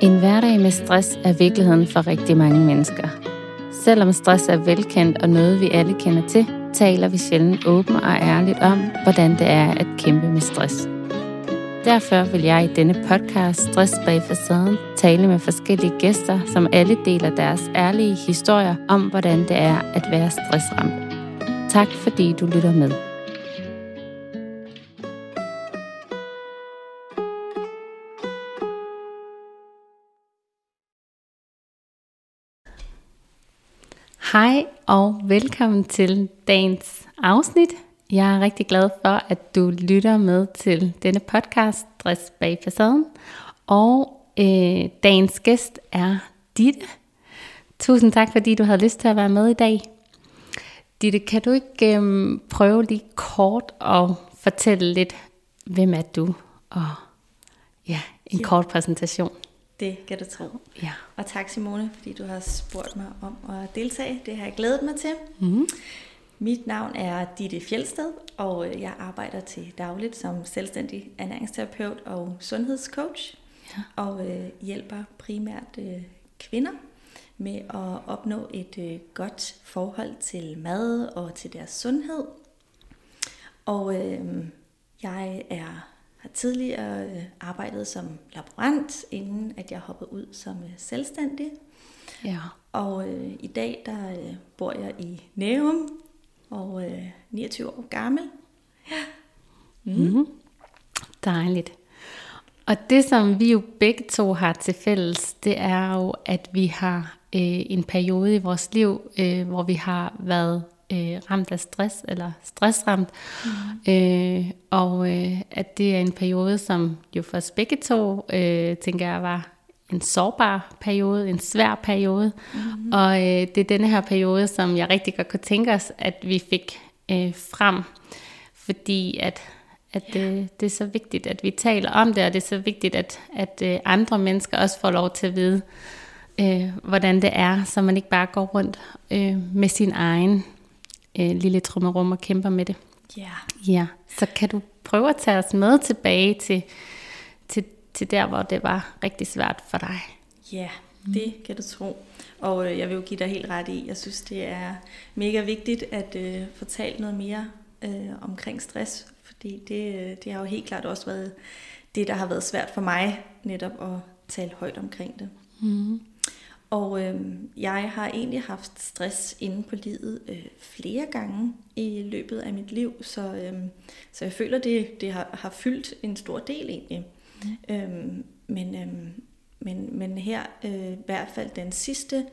En hverdag med stress er virkeligheden for rigtig mange mennesker. Selvom stress er velkendt og noget, vi alle kender til, taler vi sjældent åbent og ærligt om, hvordan det er at kæmpe med stress. Derfor vil jeg i denne podcast Stress bag facaden tale med forskellige gæster, som alle deler deres ærlige historier om, hvordan det er at være stressramt. Tak fordi du lytter med. Hej og velkommen til dagens afsnit. Jeg er rigtig glad for, at du lytter med til denne podcast, Stress bag facaden. Og øh, dagens gæst er Ditte. Tusind tak, fordi du havde lyst til at være med i dag. Ditte, kan du ikke øh, prøve lige kort at fortælle lidt, hvem er du? Og ja, en ja. kort præsentation. Det kan du tro. Ja. Og tak Simone, fordi du har spurgt mig om at deltage. Det har jeg glædet mig til. Mm-hmm. Mit navn er Ditte Fjelsted, og jeg arbejder til dagligt som selvstændig ernæringsterapeut og sundhedscoach. Ja. Og øh, hjælper primært øh, kvinder med at opnå et øh, godt forhold til mad og til deres sundhed. Og øh, jeg er har tidligere øh, arbejdet som laborant, inden at jeg hoppede ud som øh, selvstændig. Ja. Og øh, i dag der øh, bor jeg i Nærum, og øh, 29 år gammel. Ja. Mm. Mm-hmm. Dejligt. Og det, som vi jo begge to har til fælles, det er jo, at vi har øh, en periode i vores liv, øh, hvor vi har været øh, ramt af stress, eller stressramt. Mm. Øh, og øh, at det er en periode, som jo for os begge to, øh, tænker jeg, var en sårbar periode, en svær periode. Mm. Og øh, det er denne her periode, som jeg rigtig godt kunne tænke os, at vi fik øh, frem. Fordi at, at ja. øh, det er så vigtigt, at vi taler om det, og det er så vigtigt, at, at øh, andre mennesker også får lov til at vide, øh, hvordan det er, så man ikke bare går rundt øh, med sin egen øh, lille trummerum og kæmper med det. Ja. Ja, så kan du prøve at tage os med tilbage til, til, til der, hvor det var rigtig svært for dig. Ja, det kan du tro. Og øh, jeg vil jo give dig helt ret i, jeg synes, det er mega vigtigt at øh, fortælle noget mere øh, omkring stress, fordi det, øh, det har jo helt klart også været det, der har været svært for mig, netop at tale højt omkring det. Mm. Og øh, jeg har egentlig haft stress inde på livet øh, flere gange i løbet af mit liv, så, øh, så jeg føler, det, det har, har fyldt en stor del egentlig. Mm. Øh, men, øh, men, men her, øh, i hvert fald den sidste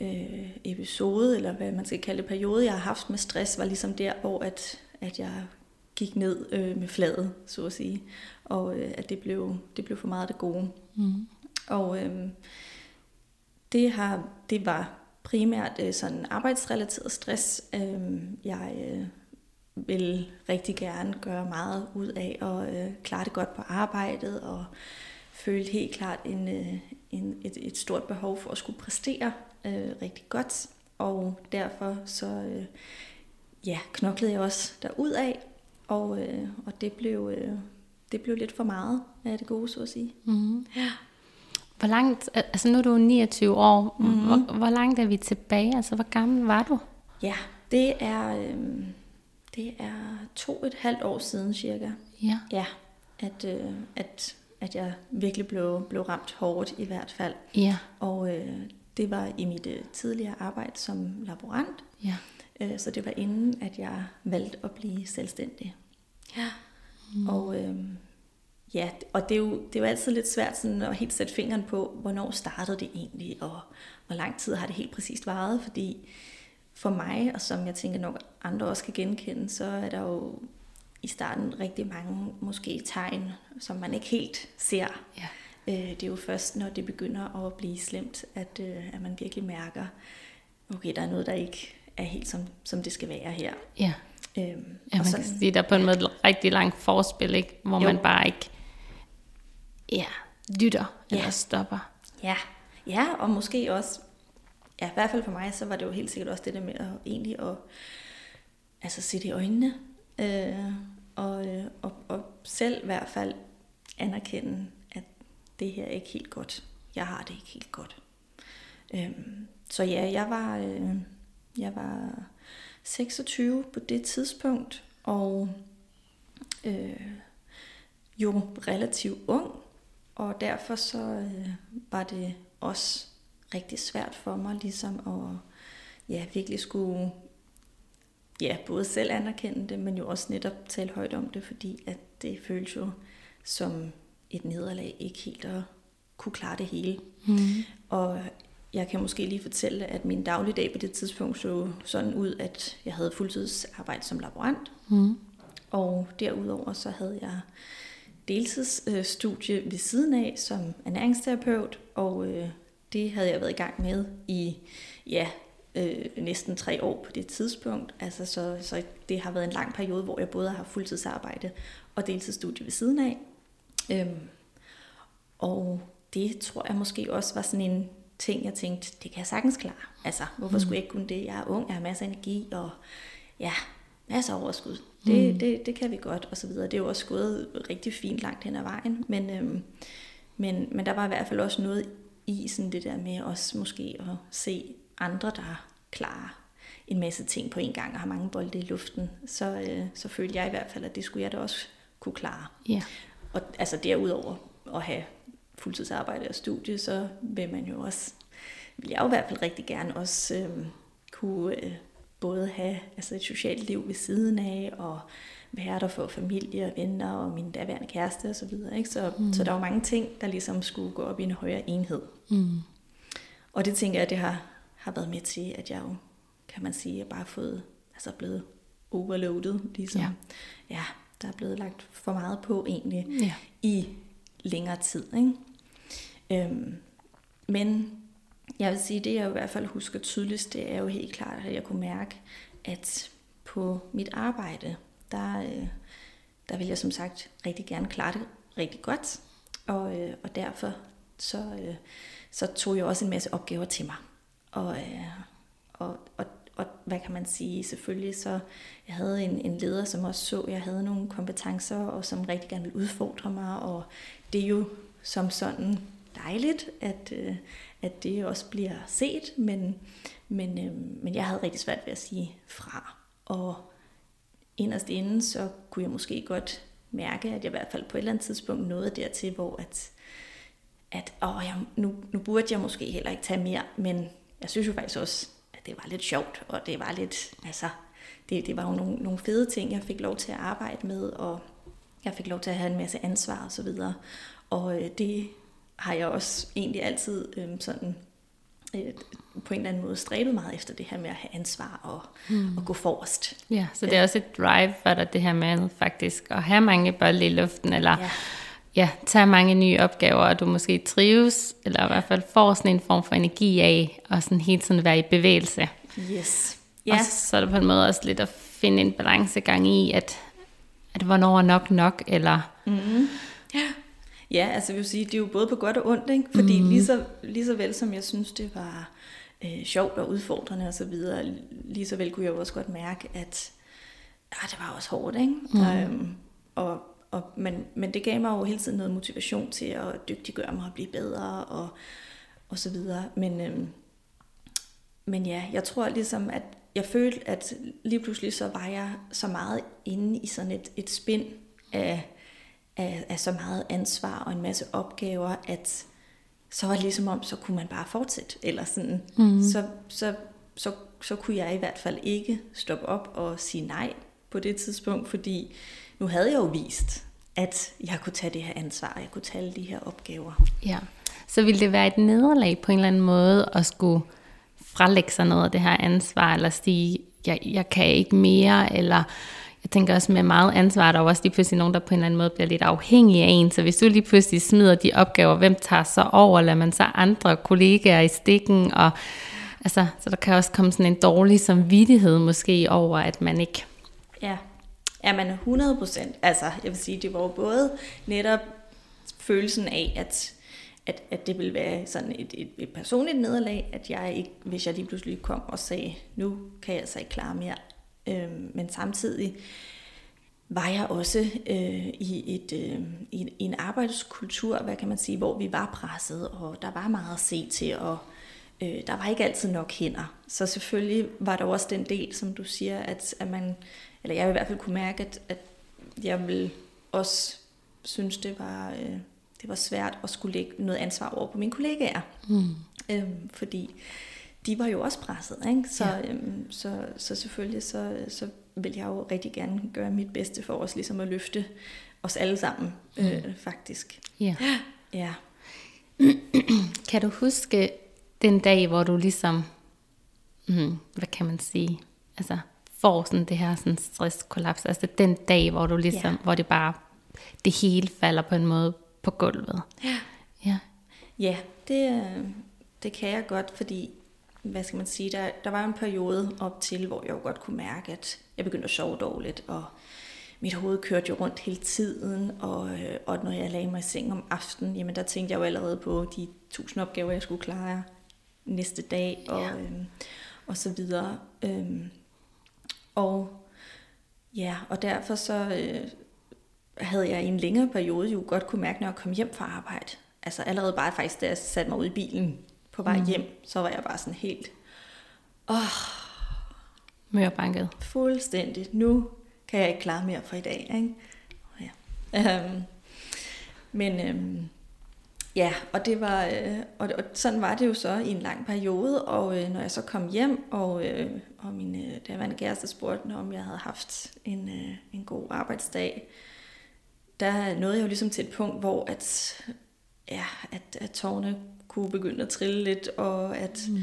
øh, episode, eller hvad man skal kalde det, periode, jeg har haft med stress, var ligesom der, hvor at, at jeg gik ned øh, med fladet, så at sige, og øh, at det blev, det blev for meget det gode. Mm. Og øh, det, har, det var primært øh, sådan arbejdsrelateret stress. Øh, jeg øh, vil rigtig gerne gøre meget ud af at øh, klare det godt på arbejdet, og følte helt klart en, øh, en, et, et stort behov for at skulle præstere øh, rigtig godt. Og derfor så øh, ja, knoklede jeg også derud af, og, øh, og det, blev, øh, det blev lidt for meget af det gode, så at sige. Mm. Ja. Hvor langt, altså nu er du 29 år, Mhm. hvor, hvor langt er vi tilbage? Altså hvor gammel var du? Ja, det er, øh, det er to et halvt år siden cirka. Ja. Ja, at, øh, at, at jeg virkelig blev, blev ramt hårdt i hvert fald. Ja, Og øh, det var i mit øh, tidligere arbejde som laborant, ja. øh, så det var inden, at jeg valgte at blive selvstændig. Ja. Mm. Og øh, ja, og det er, jo, det er jo altid lidt svært sådan at helt sætte fingeren på, hvornår startede det egentlig, og hvor lang tid har det helt præcist varet, fordi for mig, og som jeg tænker nok andre også kan genkende, så er der jo i starten rigtig mange måske tegn, som man ikke helt ser. Ja. Øh, det er jo først, når det begynder at blive slemt, at, øh, at man virkelig mærker, okay, der er noget, der ikke er helt som, som det skal være her. Ja. Øhm, Ja, og man sådan- kan sige, der er på en måde rigtig langt forspil, ikke? hvor Jo. man bare ikke ja, lytter eller Ja. stopper. Ja, ja, og måske også, ja, i hvert fald for mig, så var det jo helt sikkert også det der med at egentlig at altså, se det i øjnene, øh, og, øh, og, og selv i hvert fald anerkende, at det her er ikke helt godt. jeg har det ikke helt godt. Øhm, så ja, jeg var, øh, jeg var 26 på det tidspunkt, og øh, jo relativt ung, og derfor så øh, var det også rigtig svært for mig ligesom at ja, virkelig skulle ja, både selv anerkende det, men jo også netop tale højt om det, fordi at det føles jo som et nederlag ikke helt at kunne klare det hele. Mm. Og jeg kan måske lige fortælle, at min dagligdag på det tidspunkt så sådan ud, at jeg havde fuldtidsarbejde som laborant. Mm. Og derudover så havde jeg deltidsstudie ved siden af som ernæringsterapeut, og øh, det havde jeg været i gang med i ja, øh, næsten tre år på det tidspunkt. Altså, så, så det har været en lang periode, hvor jeg både har fuldtidsarbejde og deltidsstudie ved siden af. Øhm, og det tror jeg måske også var sådan en ting, jeg tænkte, det kan jeg sagtens klare. Altså, hvorfor skulle jeg ikke kunne det? Jeg er ung, jeg har masser af energi, og ja, masser af overskud. Det, mm. det, det kan vi godt, og så videre. Det er jo også gået rigtig fint langt hen ad vejen, men, øhm, men, men der var i hvert fald også noget i sådan det der med også måske at se andre, der klarer en masse ting på en gang og har mange bolde i luften, så, øh, så følte jeg i hvert fald, at det skulle jeg da også kunne klare. Ja. Og altså derudover at have fuldtidsarbejde og studie, så vil man jo også, vil jeg jo i hvert fald rigtig gerne også øh, kunne øh, både have altså et socialt liv ved siden af, og være der for familie og venner og min daværende kæreste osv. Så, videre, ikke? så, mm. så der var mange ting, der ligesom skulle gå op i en højere enhed. Mm. Og det tænker jeg, det har, har været med til, at jeg jo, kan man sige, bare fået, altså blevet overloadet, ligesom. Ja. ja, der er blevet lagt for meget på egentlig ja. i længere tid. Ikke? Øhm, men jeg vil sige, det jeg i hvert fald husker tydeligst, det er jo helt klart, at jeg kunne mærke, at på mit arbejde, der, øh, der vil jeg som sagt rigtig gerne klare det rigtig godt. Og, øh, og derfor så, øh, så tog jeg også en masse opgaver til mig. Og, og, og, og hvad kan man sige, selvfølgelig så, jeg havde en, en leder, som også så, jeg havde nogle kompetencer, og som rigtig gerne ville udfordre mig, og det er jo som sådan dejligt, at, at det også bliver set, men, men, øh, men jeg havde rigtig svært ved at sige fra. Og inderst inden, så kunne jeg måske godt mærke, at jeg i hvert fald på et eller andet tidspunkt nåede dertil, hvor at, at åh, jeg, nu, nu burde jeg måske heller ikke tage mere, men jeg synes jo faktisk også, at det var lidt sjovt, og det var lidt, altså, det, det var jo nogle, nogle fede ting, jeg fik lov til at arbejde med, og jeg fik lov til at have en masse ansvar og så videre. Og øh, det har jeg også egentlig altid øh, sådan øh, på en eller anden måde stræbet meget efter det her med at have ansvar og, mm. og gå forrest. Ja, så det er også et drive for dig, det her med faktisk at have mange bolde i luften, eller ja. ja, tage mange nye opgaver, og du måske trives, eller i hvert fald får sådan en form for energi af, og sådan hele tiden være i bevægelse. Yes. Ja. Og så er det på en måde også lidt at finde en balancegang i, at, at hvornår er nok nok, eller... Mm. Ja. Ja, altså jeg vil sige, det er jo både på godt og ondt, ikke? fordi mm. lige, så, lige så vel som jeg synes, det var øh, sjovt og udfordrende osv., lige så vel kunne jeg også godt mærke, at ah, det var også hårdt. Ikke? Mm. Øhm, og, og, men, men det gav mig jo hele tiden noget motivation til at dygtiggøre mig og blive bedre og, og så videre. Men, øhm, men ja, jeg tror ligesom, at jeg følte, at lige pludselig så var jeg så meget inde i sådan et, et spind af af, af så meget ansvar og en masse opgaver, at så var det ligesom om, så kunne man bare fortsætte. Eller sådan. Mm. Så, så, så, så kunne jeg i hvert fald ikke stoppe op og sige nej på det tidspunkt, fordi nu havde jeg jo vist, at jeg kunne tage det her ansvar, og jeg kunne tage alle de her opgaver. Ja, så ville det være et nederlag på en eller anden måde at skulle frelægge sig noget af det her ansvar, eller sige, jeg, jeg kan ikke mere, eller jeg tænker også med meget ansvar, der er også lige pludselig nogen, der på en eller anden måde bliver lidt afhængige af en. Så hvis du lige pludselig smider de opgaver, hvem tager så over? Lader man så andre kollegaer i stikken? Og, altså, så der kan også komme sådan en dårlig samvittighed måske over, at man ikke... Ja, ja man 100 procent. Altså, jeg vil sige, det var både netop følelsen af, at at, at det ville være sådan et, et, et personligt nederlag, at jeg ikke, hvis jeg lige pludselig kom og sagde, nu kan jeg altså ikke klare mere, Øh, men samtidig var jeg også øh, i, et, øh, i, i en arbejdskultur, hvad kan man sige, hvor vi var presset, og der var meget at se til, og øh, der var ikke altid nok hænder. Så selvfølgelig var der også den del, som du siger, at, at man, eller jeg i hvert fald kunne mærke, at, at jeg vil også synes, det var, øh, det var svært at skulle lægge noget ansvar over på mine kollegaer. Mm. Øhm, fordi de var jo også presset, ikke? Så, ja. øhm, så, så selvfølgelig så, så vil jeg jo rigtig gerne gøre mit bedste for os ligesom at løfte os alle sammen, mm. øh, faktisk. Ja. ja. kan du huske den dag, hvor du ligesom, mm, hvad kan man sige, altså får sådan det her sådan stresskollaps, altså den dag, hvor du ligesom, ja. hvor det bare, det hele falder på en måde på gulvet. Ja. Ja, ja det, det kan jeg godt, fordi hvad skal man sige, der, der var en periode op til, hvor jeg jo godt kunne mærke, at jeg begyndte at sove dårligt, og mit hoved kørte jo rundt hele tiden, og, øh, og når jeg lagde mig i seng om aftenen, jamen der tænkte jeg jo allerede på de tusind opgaver, jeg skulle klare næste dag, og, ja. øhm, og så videre. Øhm, og ja, og derfor så øh, havde jeg i en længere periode jo godt kunne mærke, når jeg kom hjem fra arbejde, altså allerede bare faktisk, da jeg satte mig ud i bilen, på vej mm. hjem, så var jeg bare sådan helt, åh, Mørbanket. Fuldstændig. Nu kan jeg ikke klare mere for i dag. Ikke? Ja. Um, men um, ja, og det var øh, og, og sådan var det jo så i en lang periode, og øh, når jeg så kom hjem, og, øh, og min øh, daværende kæreste spurgte, om jeg havde haft en, øh, en god arbejdsdag, der nåede jeg jo ligesom til et punkt, hvor at, ja, at, at tårne kunne begynde at trille lidt, og at, mm.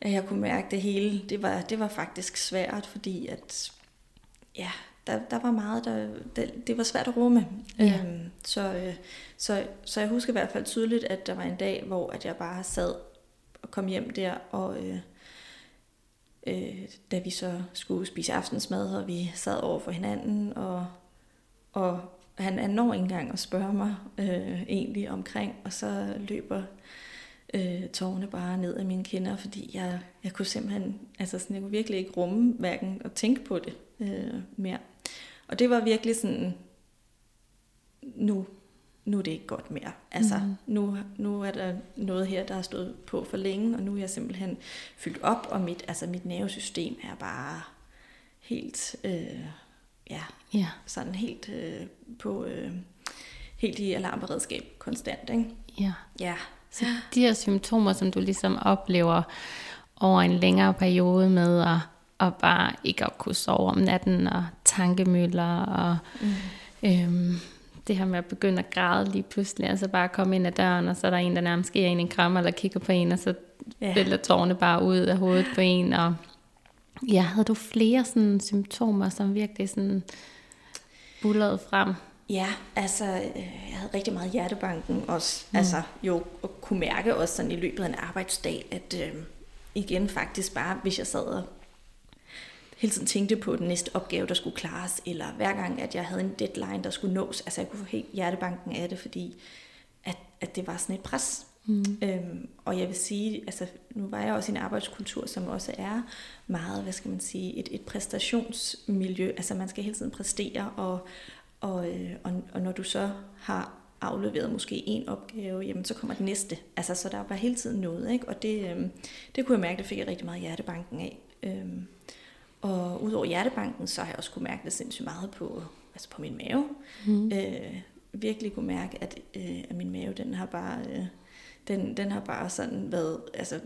at jeg kunne mærke det hele. Det var, det var faktisk svært, fordi at, ja, der, der var meget, der, det, det var svært at rumme. Ja. Øhm, så, øh, så, så jeg husker i hvert fald tydeligt, at der var en dag, hvor at jeg bare sad og kom hjem der, og øh, øh, da vi så skulle spise aftensmad, og vi sad over for hinanden, og, og han, han når ikke engang at spørge mig øh, egentlig omkring, og så løber øh, tårne bare ned af mine kinder, fordi jeg, jeg kunne simpelthen, altså sådan, jeg kunne virkelig ikke rumme hverken at tænke på det øh, mere. Og det var virkelig sådan, nu, nu er det ikke godt mere. Altså, mm. nu, nu er der noget her, der har stået på for længe, og nu er jeg simpelthen fyldt op, og mit, altså mit nervesystem er bare helt, øh, ja, ja, sådan helt øh, på, øh, helt i alarmberedskab konstant, ikke? Ja. Ja. Så de her symptomer, som du ligesom oplever over en længere periode med at, at bare ikke at kunne sove om natten, og tankemøller, og mm. øhm, det her med at begynde at græde lige pludselig, altså bare komme ind ad døren, og så er der en, der nærmest giver en en kram, eller kigger på en, og så ja. vælter tårne bare ud af hovedet på en, og ja, havde du flere sådan symptomer, som virkelig sådan bullerede frem? Ja, altså øh, jeg havde rigtig meget hjertebanken også. Mm. Altså jo og kunne mærke også sådan i løbet af en arbejdsdag, at øh, igen faktisk bare, hvis jeg sad og hele tiden tænkte på den næste opgave, der skulle klares, eller hver gang, at jeg havde en deadline, der skulle nås, altså jeg kunne få helt hjertebanken af det, fordi at, at det var sådan et pres. Mm. Øhm, og jeg vil sige, altså nu var jeg også i en arbejdskultur, som også er meget, hvad skal man sige, et, et præstationsmiljø, altså man skal hele tiden præstere, og, og, øh, og, og når du så har afleveret måske en opgave, jamen så kommer den næste. Altså, så der var hele tiden noget, ikke? Og det, øh, det kunne jeg mærke, det fik jeg rigtig meget hjertebanken af. Øhm, og udover hjertebanken, så har jeg også kunne mærke det sindssygt meget på, altså på min mave. Mm. Øh, virkelig kunne mærke, at, øh, at min mave, den har bare, øh, den, den har bare sådan været, altså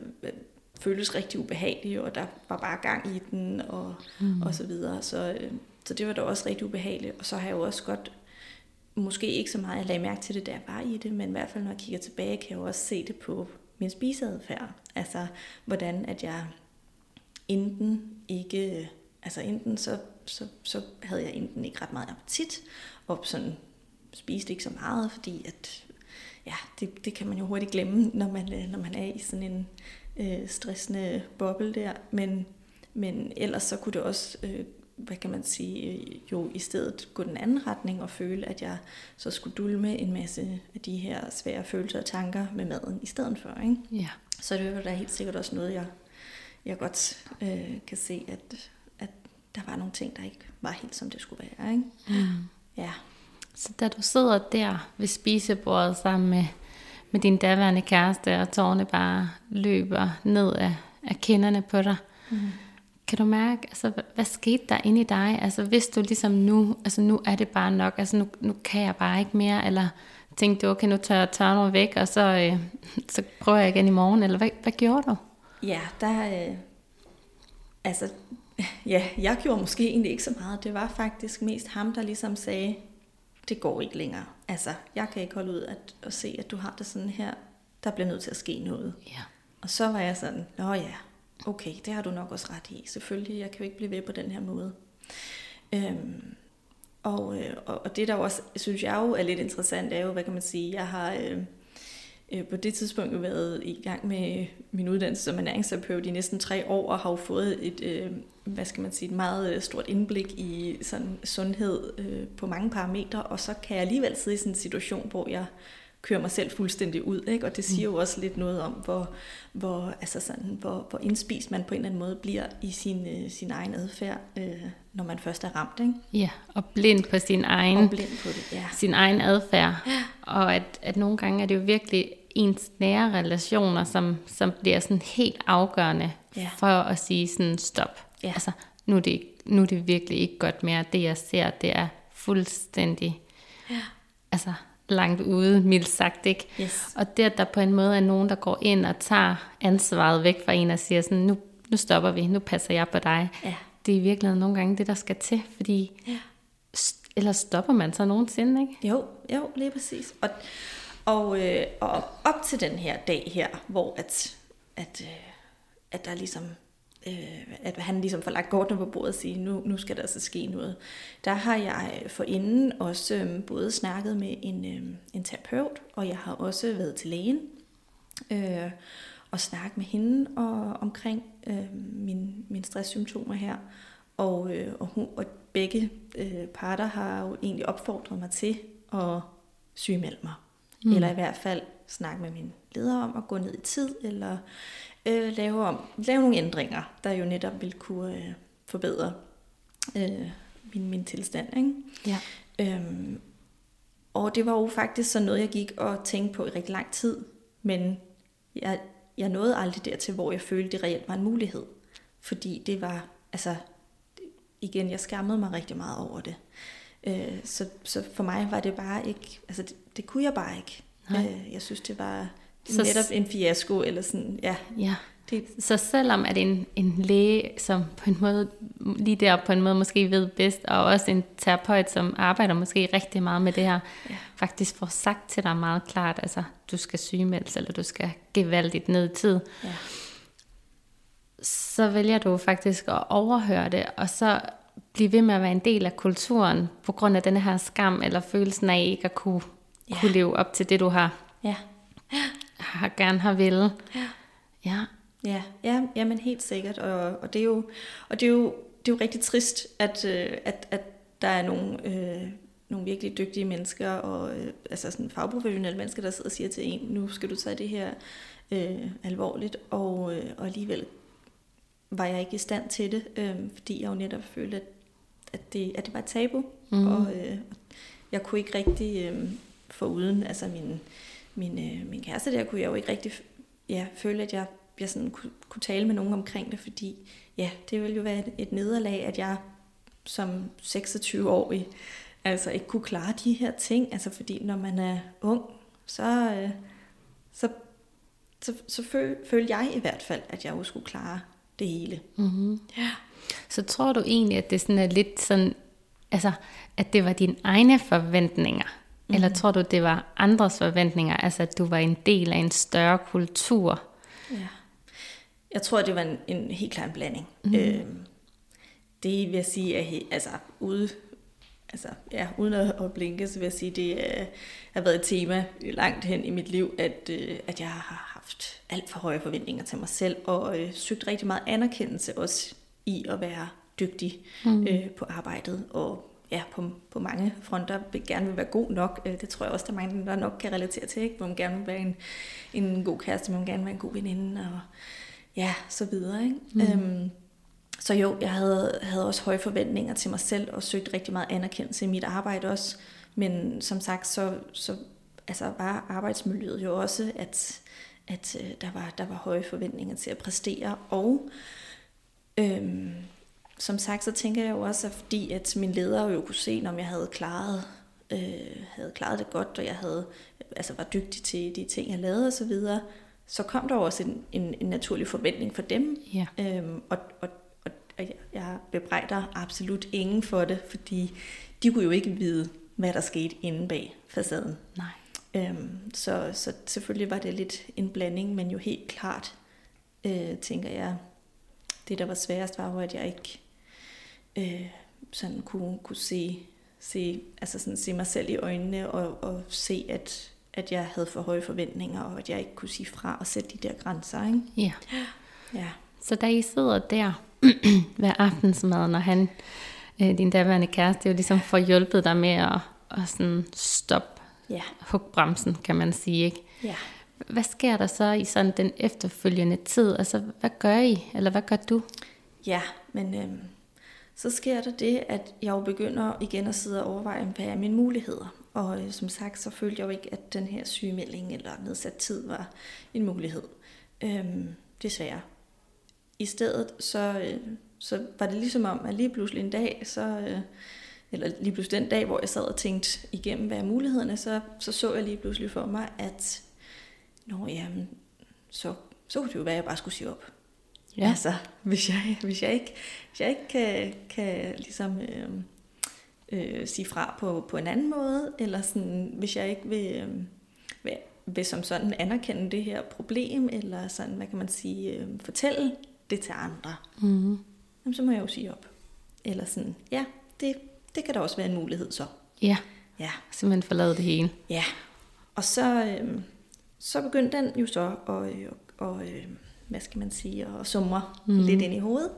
føles rigtig ubehagelig, og der var bare gang i den, og, mm. og så videre. Så, øh, så det var da også rigtig ubehageligt. Og så har jeg jo også godt, måske ikke så meget, jeg lagde mærke til det, da jeg var i det, men i hvert fald når jeg kigger tilbage, kan jeg jo også se det på min spiseadfærd. Altså, hvordan at jeg enten ikke, altså enten så, så, så havde jeg enten ikke ret meget appetit, og sådan spiste ikke så meget, fordi at, ja, det, det kan man jo hurtigt glemme, når man, øh, når man er i sådan en øh, stressende boble der, men, men ellers så kunne det også øh, hvad kan man sige, jo i stedet gå den anden retning og føle, at jeg så skulle dulme en masse af de her svære følelser og tanker med maden i stedet for. Ikke? Ja. Så det er da helt sikkert også noget, jeg, jeg godt øh, kan se, at, at der var nogle ting, der ikke var helt som det skulle være. Ikke? Mm. Ja. Så da du sidder der ved spisebordet sammen med, med din daværende kæreste, og tårne bare løber ned af, af kinderne på dig, mm. Kan du mærke, altså, hvad, skete der inde i dig? Altså, hvis du ligesom nu, altså nu er det bare nok, altså nu, nu kan jeg bare ikke mere, eller tænkte du, okay, nu tager jeg tørner væk, og så, øh, så prøver jeg igen i morgen, eller hvad, hvad gjorde du? Ja, der, øh, altså, ja, jeg gjorde måske egentlig ikke så meget. Det var faktisk mest ham, der ligesom sagde, det går ikke længere. Altså, jeg kan ikke holde ud at, at se, at du har det sådan her. Der bliver nødt til at ske noget. Ja. Og så var jeg sådan, nå ja, okay, det har du nok også ret i. Selvfølgelig, jeg kan jo ikke blive ved på den her måde. Øhm, og, øh, og det der også, synes jeg jo er lidt interessant, er jo, hvad kan man sige, jeg har øh, øh, på det tidspunkt jo været i gang med min uddannelse som ernæringsterapeut i næsten tre år, og har jo fået et, øh, hvad skal man sige, et meget øh, stort indblik i sådan sundhed øh, på mange parametre, og så kan jeg alligevel sidde i sådan en situation, hvor jeg kører mig selv fuldstændig ud, ikke? og det siger jo også lidt noget om, hvor, hvor, altså sådan, hvor, hvor indspist man på en eller anden måde bliver i sin, øh, sin egen adfærd, øh, når man først er ramt. Ikke? Ja, og blind på sin egen, og blind på det, ja. sin egen adfærd. Ja. Og at, at nogle gange er det jo virkelig ens nære relationer, som, som bliver sådan helt afgørende ja. for at sige sådan stop. Ja. Altså, nu er, det, nu er det virkelig ikke godt mere. Det jeg ser, det er fuldstændig ja. altså, langt ude, mildt sagt ikke. Yes. Og det, at der på en måde er nogen, der går ind og tager ansvaret væk fra en og siger sådan, nu, nu stopper vi, nu passer jeg på dig. Ja. Det er i virkeligheden nogle gange det, der skal til, fordi ja. ellers stopper man så nogensinde, ikke? Jo, jo, lige præcis. Og, og, øh, og op til den her dag her, hvor at, at, øh, at der ligesom øh, at han ligesom får lagt kortene på bordet og siger, nu, nu skal der altså ske noget. Der har jeg forinden også øh, både snakket med en, øh, en terapeut, og jeg har også været til lægen øh, og snakket med hende og, omkring øh, mine, mine stresssymptomer her. Og, øh, og, hun, og begge øh, parter har jo egentlig opfordret mig til at sygemelde mig. Mm. Eller i hvert fald snakke med min leder om at gå ned i tid, eller øh, lave, om, lave nogle ændringer, der jo netop vil kunne øh, forbedre øh, min, min tilstand. Ikke? Ja. Øhm, og det var jo faktisk sådan noget, jeg gik og tænkte på i rigtig lang tid, men jeg, jeg nåede aldrig dertil, hvor jeg følte, det reelt var en mulighed. Fordi det var, altså, igen, jeg skammede mig rigtig meget over det. Øh, så, så for mig var det bare ikke, altså det, det kunne jeg bare ikke. Øh, jeg synes, det var så, netop en fiasko, eller sådan, ja. ja. Det. Så selvom at en, en læge, som på en måde, lige der på en måde måske ved bedst, og også en terapeut, som arbejder måske rigtig meget med det her, ja. faktisk får sagt til dig meget klart, altså du skal sygemeldes, eller du skal gevaldigt ned i tid, ja. så vælger du faktisk at overhøre det, og så blive ved med at være en del af kulturen, på grund af den her skam, eller følelsen af ikke at kunne, ja. kunne leve op til det, du har. Ja har gerne har ville. Ja. Ja. Ja, ja, men helt sikkert. Og, og, det, er jo, og det, er jo, det er jo rigtig trist, at, øh, at, at der er nogle, øh, nogle virkelig dygtige mennesker, og øh, altså sådan fagprofessionelle mennesker, der sidder og siger til en, nu skal du tage det her øh, alvorligt, og, øh, og alligevel var jeg ikke i stand til det, øh, fordi jeg jo netop følte, at, at, det, at det var et tabu, mm. og øh, jeg kunne ikke rigtig øh, få uden altså min min, øh, min kæreste der, kunne jeg jo ikke rigtig ja, føle, at jeg, jeg sådan kunne, kunne tale med nogen omkring det, fordi ja, det ville jo være et, et nederlag, at jeg som 26-årig altså ikke kunne klare de her ting, altså fordi når man er ung, så, øh, så, så, så føl, følte jeg i hvert fald, at jeg jo skulle klare det hele. Mm-hmm. Ja. Så tror du egentlig, at det sådan er lidt sådan, altså, at det var dine egne forventninger, Mm. Eller tror du, det var andres forventninger, altså at du var en del af en større kultur? Ja. Jeg tror, det var en, en helt klar en blanding. Mm. Øhm, det vil jeg sige, at altså, ude, altså, ja, uden at, at blinke, så vil jeg sige, det er, har været et tema langt hen i mit liv, at, øh, at jeg har haft alt for høje forventninger til mig selv, og øh, søgt rigtig meget anerkendelse også i at være dygtig mm. øh, på arbejdet, og ja, på, på mange fronter vil gerne vil være god nok. Øh, det tror jeg også, der er mange, der nok kan relatere til. Ikke? Hvor man gerne vil være en, en god kæreste, man vil gerne være en god veninde, og ja, så videre. Ikke? Mm. Øhm, så jo, jeg havde, havde også høje forventninger til mig selv, og søgte rigtig meget anerkendelse i mit arbejde også. Men som sagt, så, så altså var arbejdsmiljøet jo også, at, at øh, der, var, der var høje forventninger til at præstere. Og øhm, som sagt, så tænker jeg jo også, at fordi at min leder jo kunne se, om jeg havde klaret, øh, havde klaret det godt, og jeg havde, altså var dygtig til de ting, jeg lavede osv., så, så kom der også en, en, en naturlig forventning for dem. Ja. Øhm, og, og, og, og jeg bebrejder absolut ingen for det, fordi de kunne jo ikke vide, hvad der skete inde bag facaden. Nej. Øhm, så, så selvfølgelig var det lidt en blanding, men jo helt klart, øh, tænker jeg, det der var sværest var jo, at jeg ikke øh, sådan kunne, kunne se, se, altså sådan se mig selv i øjnene og, og se, at, at jeg havde for høje forventninger, og at jeg ikke kunne sige fra og sætte de der grænser. Ikke? Ja. Ja. Så da I sidder der ved aftensmad, når han, øh, din daværende kæreste, jo ligesom får hjulpet dig med at, at sådan stoppe Ja. hugbremsen, kan man sige, ikke? Ja. Hvad sker der så i sådan den efterfølgende tid? Altså, hvad gør I, eller hvad gør du? Ja, men øhm, så sker der det, at jeg jo begynder igen at sidde og overveje, hvad er mine muligheder. Og øh, som sagt, så følte jeg jo ikke, at den her sygemelding eller nedsat tid var en mulighed. Øhm, desværre. I stedet, så, øh, så var det ligesom om, at lige pludselig en dag, så, øh, eller lige pludselig den dag, hvor jeg sad og tænkte igennem, hvad er mulighederne, så, så så jeg lige pludselig for mig, at Nå, jamen, så, så kunne det jo være, at jeg bare skulle sige op. Ja. Altså, hvis jeg, hvis jeg ikke, hvis jeg ikke kan, kan ligesom, øh, øh, sige fra på, på en anden måde, eller sådan, hvis jeg ikke vil, øh, vil, vil som sådan anerkende det her problem, eller sådan, hvad kan man sige, øh, fortælle det til andre, Mm-hmm. jamen, så må jeg jo sige op. Eller sådan, ja, det, det kan da også være en mulighed så. Ja, Ja, simpelthen forlade det hele. Ja, og så, øh, så begyndte den jo så at, øh, og, øh, hvad skal man sige, sumre Mhm. mm. lidt ind i hovedet.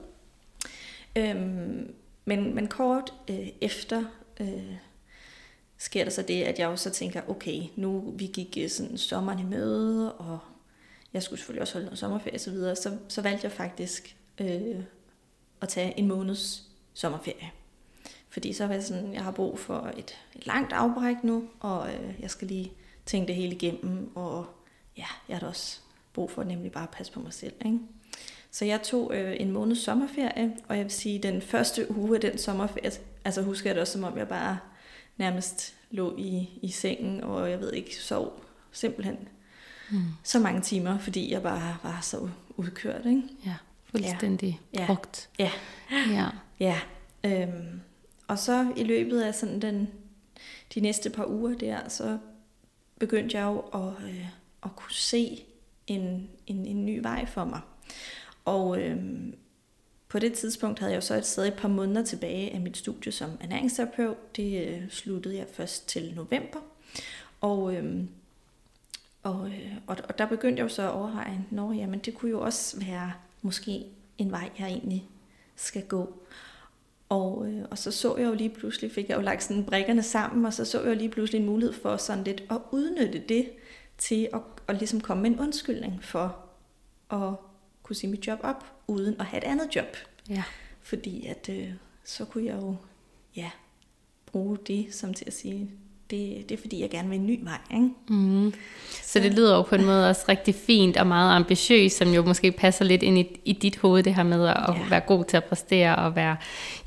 Øhm, men, men kort øh, efter øh, sker der så det, at jeg jo så tænker, okay, nu vi gik øh, sådan sommeren i møde, og jeg skulle selvfølgelig også holde noget sommerferie og så videre, så, så valgte jeg faktisk øh, at tage en måneds sommerferie. Fordi så var jeg sådan, jeg har brug for et, et langt afbræk nu, og øh, jeg skal lige tænke det hele igennem, og ja, jeg har da også brug for nemlig bare at passe på mig selv. Ikke? Så jeg tog øh, en måneds sommerferie, og jeg vil sige, den første uge af den sommerferie, altså husker jeg det også, som om jeg bare nærmest lå i, i sengen, og jeg ved ikke, sov simpelthen Mm. så mange timer, fordi jeg bare var så udkørt. Ikke? Ja, fuldstændig Ja. ja. brugt. Ja. Ja. Ja, øhm, og så i løbet af sådan den, de næste par uger der, så begyndte jeg jo at, øh, at kunne se en, en, en ny vej for mig. Og øhm, på det tidspunkt havde jeg jo så et sted et par måneder tilbage af mit studie som ernæringsterapeut. Det øh, sluttede jeg først til november. Og, øhm, og, øh, og, og der begyndte jeg jo så at overveje, nå jamen det kunne jo også være måske en vej, jeg egentlig skal gå. Og, øh, og så så jeg jo lige pludselig, fik jeg jo lagt sådan brikkerne sammen, og så så jeg jo lige pludselig en mulighed for sådan lidt at udnytte det til at, at ligesom komme med en undskyldning for at kunne sige mit job op, uden at have et andet job. ja. Fordi at øh, så kunne jeg jo ja, bruge det som til at sige, det, det er fordi jeg gerne vil en ny vej. Ikke? Mm. Så det lyder jo på en måde også rigtig fint og meget ambitiøst, som jo måske passer lidt ind i, i dit hoved, det her med at Ja. være god til at præstere og være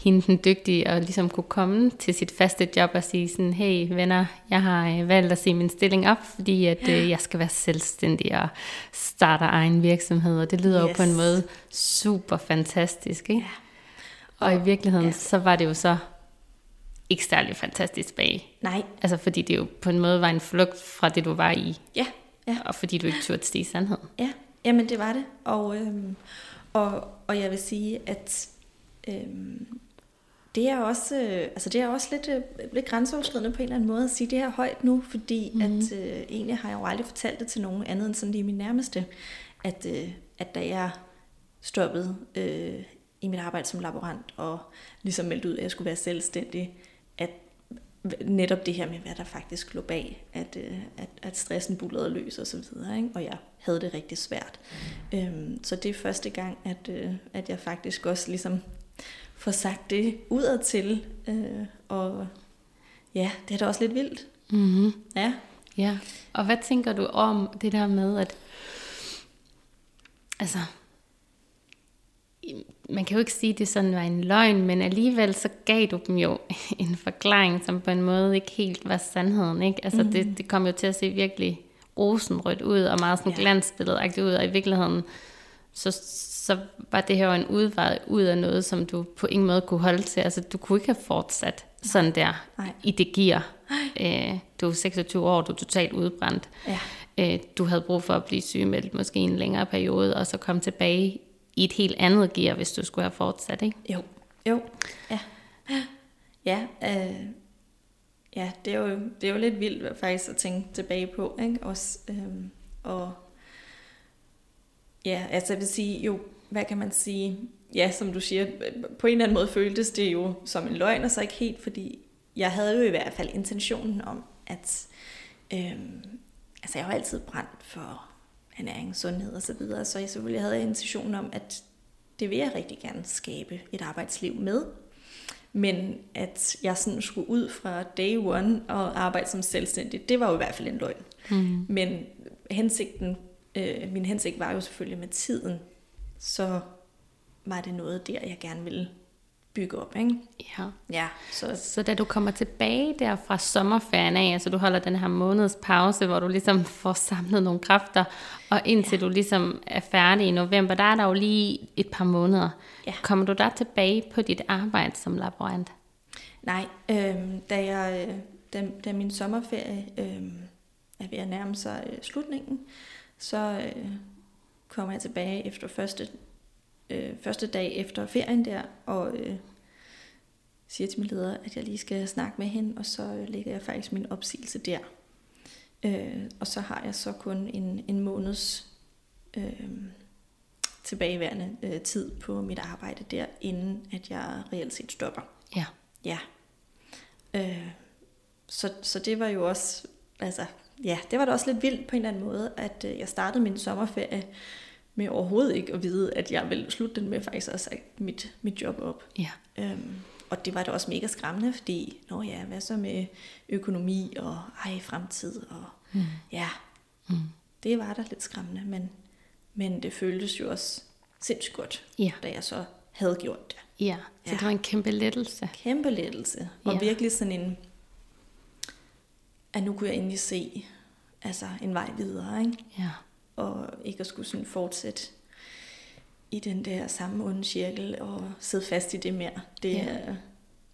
hende den dygtige, og ligesom kunne komme til sit faste job og sige sådan, hey venner, jeg har øh, valgt at se min stilling op, fordi at Ja. øh, jeg skal være selvstændig og starte egen virksomhed, og det lyder yes. jo på en måde super fantastisk, ikke? Ja. Og, og i virkeligheden, ja. så var det jo så ikke særlig fantastisk bag. Nej, Altså fordi det jo på en måde var en flugt fra det, du var i, ja, ja. og fordi du ikke turde stige sandhed. Ja, jamen det var det. Og, øhm, og, og jeg vil sige, at øhm, det er også, øh, altså det er også lidt, øh, lidt grænseoverskridende på en eller anden måde at sige det her højt nu, fordi mm. at øh, egentlig har jeg jo aldrig fortalt det til nogen andet end sådan lige min nærmeste, at, øh, at da jeg stoppede øh, i mit arbejde som laborant og ligesom meldte ud, at jeg skulle være selvstændig, at netop det her med, hvad der faktisk lå bag, at, øh, at, at stressen bullerede løs og så videre, ikke? og jeg havde det rigtig svært. Øhm, så det er første gang, at, øh, at jeg faktisk også ligesom får sagt det udad til, øh, og ja, det er da også lidt vildt. Mm-hmm. Ja. Ja, og hvad tænker du om det der med, at altså, man kan jo ikke sige, at det sådan var en løgn, men alligevel så gav du dem jo en forklaring, som på en måde ikke helt var sandheden. Ikke? Altså mm. det, det kom jo til at se virkelig rosenrødt ud, og meget sådan ja. glansbilledagtigt ud, og i virkeligheden, så, så var det her jo en udvej ud af noget, som du på ingen måde kunne holde til. Altså du kunne ikke have fortsat sådan der Nej. i det gear. Øh, du er 26 år, du er totalt udbrændt. Ja. Øh, du havde brug for at blive sygemeldt måske en længere periode, og så komme tilbage i et helt andet gear, hvis du skulle have fortsat, ikke? Jo, jo, ja. Ja, øh, ja det, er jo, det er jo lidt vildt faktisk at tænke tilbage på, ikke? Også, øh, og ja, altså jeg vil sige, jo, hvad kan man sige, ja, som du siger, på en eller anden måde føltes det jo som en løgn, og så ikke helt, fordi jeg havde jo i hvert fald intentionen om, at øh, altså jeg har altid brændt for ernæring, sundhed og så videre, så jeg selvfølgelig havde intentionen om, at det vil jeg rigtig gerne skabe et arbejdsliv med. Men at jeg sådan skulle ud fra day one og arbejde som selvstændig, det var jo i hvert fald en løgn. Mm. Men hensigten, øh, min hensigt var jo selvfølgelig med tiden, så var det noget der, jeg gerne ville bygge op, ikke? Ja. Ja, så... Så da du kommer tilbage der fra sommerferien af, altså du holder den her måneds pause, hvor du ligesom får samlet nogle kræfter, og indtil ja. du ligesom er færdig i november, der er der jo lige et par måneder. Ja. Kommer du der tilbage på dit arbejde som laborant? Nej, øh, da, jeg, da, da min sommerferie øh, er ved at nærme sig øh, slutningen, så øh, kommer jeg tilbage efter første øh, første dag efter ferien der, og øh, siger til min leder, at jeg lige skal snakke med hende, og så lægger jeg faktisk min opsigelse der. Øh, og så har jeg så kun en, en måneds øh, tilbageværende øh, tid på mit arbejde der, inden at jeg reelt set stopper. Ja. Ja. Øh, så, så det var jo også, altså, ja, det var da også lidt vildt på en eller anden måde, at øh, jeg startede min sommerferie med overhovedet ikke at vide, at jeg ville slutte den med faktisk at have sagt mit, mit job op. Ja. Øhm, og det var da også mega skræmmende, fordi, nå ja, hvad så med økonomi og ej, fremtid og mm. ja, mm. det var da lidt skræmmende, men, men det føltes jo også sindssygt godt, ja. da jeg så havde gjort det. Ja, så ja. det var en kæmpe lettelse. Kæmpe lettelse, og ja. virkelig sådan en, at nu kunne jeg endelig se altså en vej videre, ikke? Ja og ikke at skulle sådan fortsætte i den der samme onde cirkel og sidde fast i det mere. Det ja. er,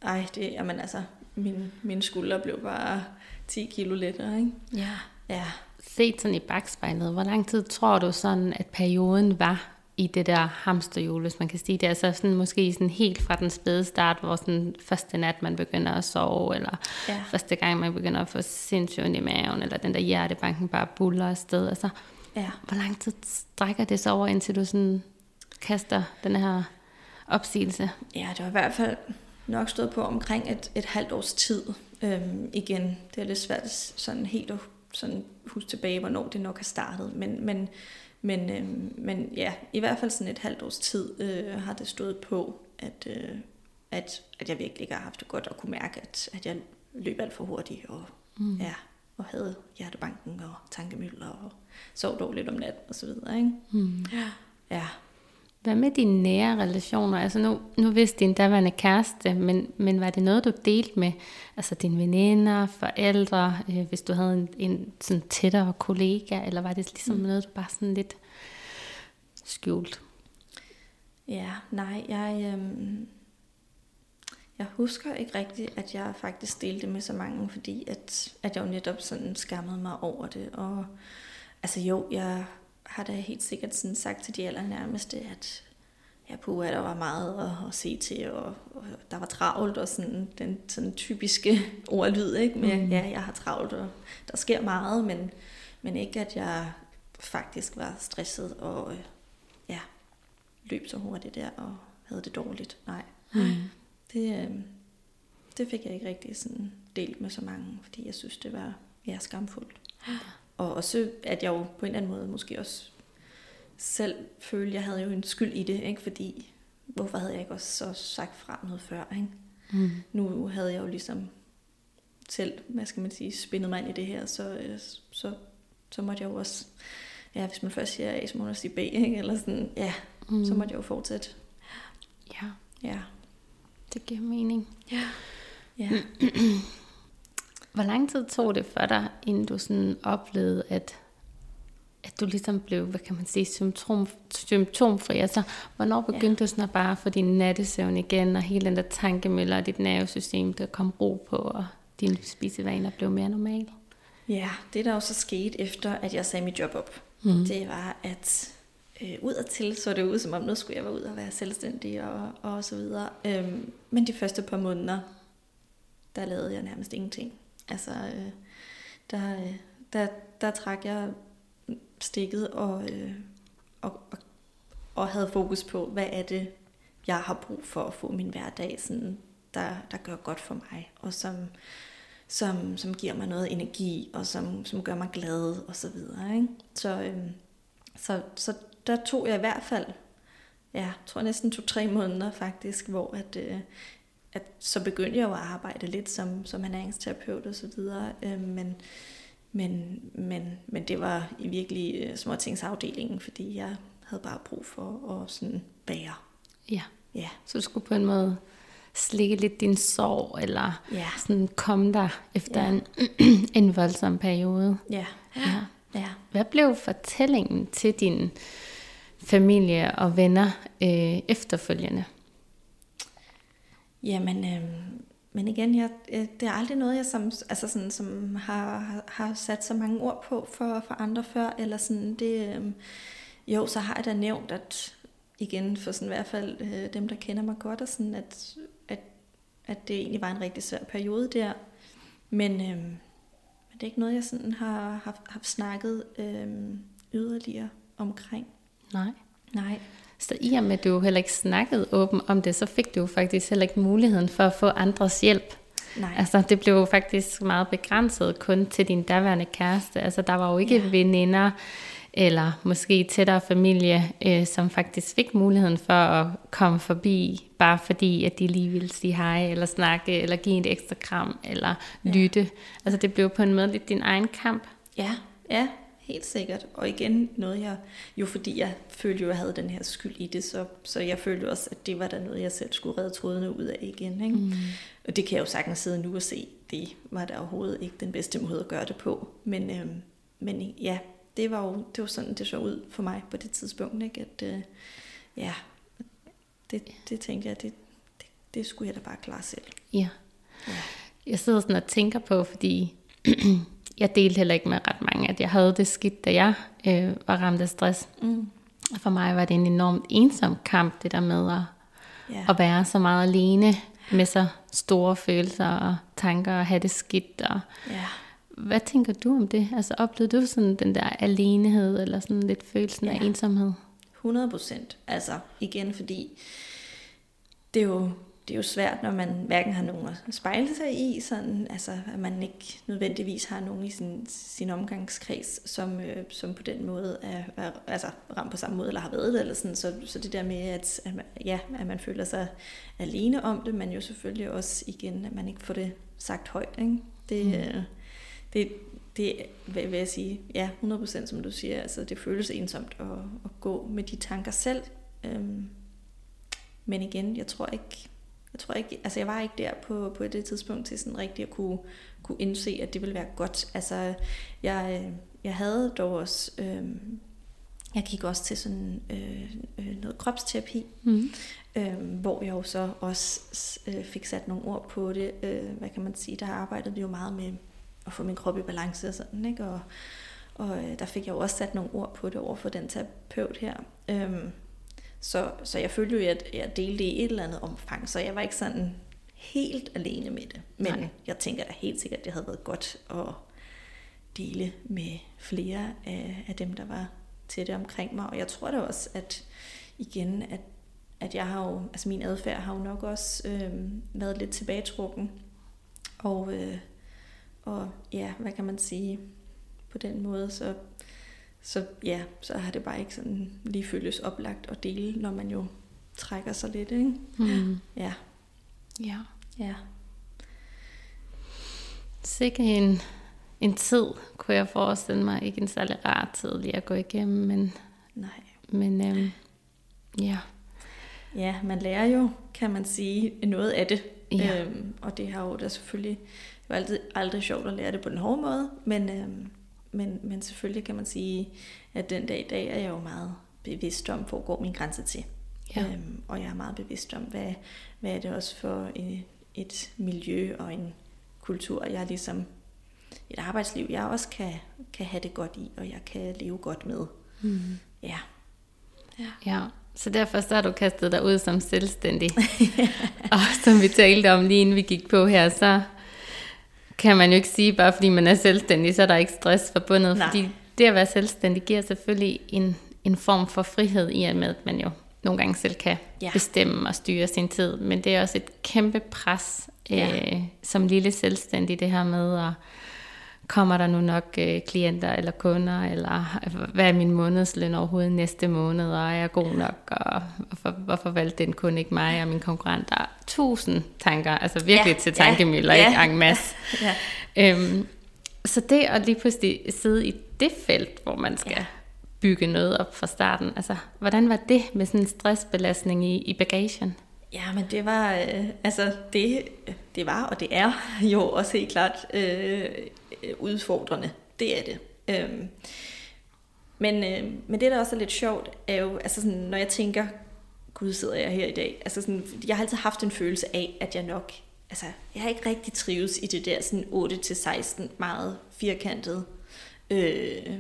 ej, det man altså, min, min skulder blev bare 10 kilo lettere, ikke? Ja. Ja. Set sådan i bagspejlet, hvor lang tid tror du sådan, at perioden var i det der hamsterhjul, hvis man kan sige det? Altså sådan, måske sådan helt fra den spæde start, hvor sådan første nat man begynder at sove, eller ja. første gang man begynder at få sindssygt i maven, eller den der hjertebanken bare buller afsted. Altså, Ja. Hvor lang tid strækker det så over, indtil du sådan kaster den her opsigelse? Ja, det var i hvert fald nok stået på omkring et, et halvt års tid. Øhm, igen, det er lidt svært sådan helt at sådan huske tilbage, hvornår det nok har startet. Men, men, men, øhm, men ja, i hvert fald sådan et halvt års tid øh, har det stået på, at, øh, at, at jeg virkelig ikke har haft det godt og kunne mærke, at, at jeg løb alt for hurtigt. Og, mm. ja, og havde hjertebanken og tankemøller og sov dårligt om natten og så videre. Ikke? Mm. Ja. Hvad med dine nære relationer? Altså nu, nu vidste din daværende kæreste, men, men var det noget, du delte med altså dine veninder, forældre, øh, hvis du havde en, en sådan tættere kollega, eller var det ligesom mm. noget, du bare sådan lidt skjult? Ja, nej, jeg, øhm, jeg husker ikke rigtigt, at jeg faktisk delte med så mange, fordi at, at jeg jo netop sådan skammede mig over det. Og altså jo, jeg har da helt sikkert sådan sagt til de allernærmeste, at ja, på at der var meget at, at se til, og, og der var travlt, og sådan den sådan typiske ordlyd, ikke? Men mm. ja, jeg har travlt, og der sker meget, men, men ikke at jeg faktisk var stresset og ja, løb så hurtigt der og havde det dårligt. Nej. Mm det, øh, det fik jeg ikke rigtig sådan delt med så mange, fordi jeg synes, det var ja, skamfuldt. Og også, at jeg jo på en eller anden måde måske også selv følte, jeg havde jo en skyld i det, ikke? fordi hvorfor havde jeg ikke også så sagt fra noget før? Ikke? Mm. Nu havde jeg jo ligesom selv, hvad skal man sige, spændet mig ind i det her, så, øh, så, så måtte jeg jo også, ja, hvis man først siger A, så må man sige B, ikke? eller sådan, ja, mm. så måtte jeg jo fortsætte. Ja. Ja. Det giver mening. Ja. ja. Hvor lang tid tog det for dig, inden du sådan oplevede, at, at du ligesom blev, hvad kan man sige, symptom, symptomfri? Altså, hvornår begyndte ja. du sådan at bare få din nattesøvn igen, og hele den der tankemøller og dit nervesystem, der kom ro på, og dine spisevaner blev mere normale? Ja, det der også skete efter, at jeg sagde mit job op, mm. det var, at øh, udadtil så det ud, som om nu skulle jeg være ud og være selvstændig og, og så videre. Øhm, men de første par måneder, der lavede jeg nærmest ingenting. Altså, øh, der, øh, der, der trak jeg stikket og, øh, og, og, og havde fokus på, hvad er det, jeg har brug for at få min hverdag, sådan, der, der gør godt for mig, og som, som, som giver mig noget energi, og som, som gør mig glad, og så videre. Ikke? Så, øh, så, så der tog jeg i hvert fald, ja, tror næsten to-tre måneder faktisk, hvor at, øh, at så begyndte jeg jo at arbejde lidt som, som ernæringsterapeut og så videre, øh, men, men, men, men det var i virkelig øh, småtingsafdelingen, fordi jeg havde bare brug for at sådan bære. Ja. Ja. Så du skulle på en måde slikke lidt din sorg, eller ja. sådan komme der efter ja. en, en voldsom periode. Ja. ja. ja. Hvad blev fortællingen til din familie og venner øh, efterfølgende? Jamen, øh, men igen, jeg, øh, det er aldrig noget, jeg som, altså sådan, som har, har sat så mange ord på for, for andre før, eller sådan, det, øh, jo, så har jeg da nævnt, at igen, for sådan i hvert fald øh, dem, der kender mig godt, og sådan, at, at, at det egentlig var en rigtig svær periode der, men, øh, men det er ikke noget, jeg sådan har haft, haft snakket øh, yderligere omkring. Nej. Nej. Så i og med, at du heller ikke snakkede åben om det, så fik du faktisk heller ikke muligheden for at få andres hjælp. Nej. Altså, det blev jo faktisk meget begrænset kun til din daværende kæreste. Altså, der var jo ikke ja. veninder eller måske tættere familie, øh, som faktisk fik muligheden for at komme forbi, bare fordi, at de lige ville sige hej, eller snakke, eller give et ekstra kram, eller ja. lytte. Altså, det blev på en måde lidt din egen kamp. Ja, ja, helt sikkert. Og igen noget jeg, jo fordi jeg følte jo, jeg havde den her skyld i det, så, så jeg følte også, at det var der noget, jeg selv skulle redde trådene ud af igen. Ikke? Mm. Og det kan jeg jo sagtens sidde nu og se, det var der overhovedet ikke den bedste måde at gøre det på. Men, øhm, men ja, det var jo det var sådan, det så ud for mig på det tidspunkt, ikke? at øh, ja, det, det tænkte jeg, det, det, det skulle jeg da bare klare selv. Ja. ja. Jeg sidder sådan og tænker på, fordi jeg delte heller ikke med ret mange, at jeg havde det skidt, da jeg øh, var ramt af stress. Mm. For mig var det en enormt ensom kamp, det der med at, yeah. at være så meget alene med så store følelser og tanker og have det skidt. Og yeah. Hvad tænker du om det? Altså oplevede du sådan den der alenehed, eller sådan lidt følelsen yeah. af ensomhed? 100 procent. Altså igen, fordi det er jo det er jo svært, når man hverken har nogen at spejle sig i, sådan, altså, at man ikke nødvendigvis har nogen i sin, sin omgangskreds, som, øh, som på den måde er, er altså, ramt på samme måde, eller har været det, eller sådan. Så, så det der med, at, at, man, ja, at man føler sig alene om det, men jo selvfølgelig også igen, at man ikke får det sagt højt. Ikke? Det, mm. øh, det, det vil jeg sige, ja, 100% som du siger, altså det føles ensomt at, at gå med de tanker selv. Øhm, men igen, jeg tror ikke, jeg tror ikke, altså jeg var ikke der på, på det tidspunkt til sådan rigtig at kunne, kunne indse, at det ville være godt. Altså jeg, jeg havde dog også, øh, jeg gik også til sådan øh, øh, noget kropsterapi, mm. øh, hvor jeg jo så også øh, fik sat nogle ord på det. Øh, hvad kan man sige, der arbejdede vi jo meget med at få min krop i balance og sådan, ikke? Og, og øh, der fik jeg jo også sat nogle ord på det over for den terapeut her. Øh, så, så jeg følte jo, at jeg delte det i et eller andet omfang, så jeg var ikke sådan helt alene med det. Men Nej. jeg tænker da helt sikkert, at det havde været godt at dele med flere af, af dem, der var tætte omkring mig. Og jeg tror da også, at igen, at, at jeg har jo, altså min adfærd har jo nok også øh, været lidt tilbagetrukken. Og, øh, og ja, hvad kan man sige, på den måde, så, så ja, så har det bare ikke sådan lige føles oplagt at dele, når man jo trækker sig lidt, ikke? Mm. Ja, Ja. ja. Sikke en, en tid, kunne jeg forestille mig. Ikke en særlig rar tid lige at gå igennem, men, Nej. men øhm, ja. Ja, man lærer jo, kan man sige, noget af det. Ja. Øhm, og det har jo da selvfølgelig, det jo altid, aldrig sjovt at lære det på den hårde måde, men, øhm, men, men selvfølgelig kan man sige, at den dag i dag er jeg jo meget bevidst om, hvor går min grænse til. Ja. Øhm, og jeg er meget bevidst om, hvad, hvad er det også for et, et miljø og en kultur, jeg ligesom et arbejdsliv, jeg også kan, kan have det godt i, og jeg kan leve godt med. Mm. Ja. Ja. Ja, så derfor så har du kastet dig ud som selvstændig. og som vi talte om lige inden vi gik på her, så kan man jo ikke sige, bare fordi man er selvstændig, så er der ikke stress forbundet. Nej. Fordi det at være selvstændig giver selvfølgelig en, en form for frihed i og med, at man jo nogle gange selv kan Ja. bestemme og styre sin tid. Men det er også et kæmpe pres Ja. øh, som lille selvstændig, det her med at kommer der nu nok øh, klienter eller kunder, eller hvad er min månedsløn overhovedet næste måned, og er jeg god nok, og hvorfor, hvorfor valgte den kun ikke mig og min konkurrenter? Tusind tanker, altså virkelig Ja, til tankemøller, ja. ikke en masse. Ja. Øhm, så det at lige pludselig sidde i det felt, hvor man skal ja. bygge noget op fra starten, altså hvordan var det med sådan en stressbelastning i, i bagagen? Ja, men det var, øh, altså det, det var, og det er jo også helt klart øh, Øh, udfordrende. Det er det. Øhm, men, øh, men det, der også er lidt sjovt, er jo, altså sådan, når jeg tænker, gud sidder jeg her i dag, altså sådan, jeg har altid haft en følelse af, at jeg nok, altså jeg har ikke rigtig trives i det der sådan 8-16 meget firkantede øh,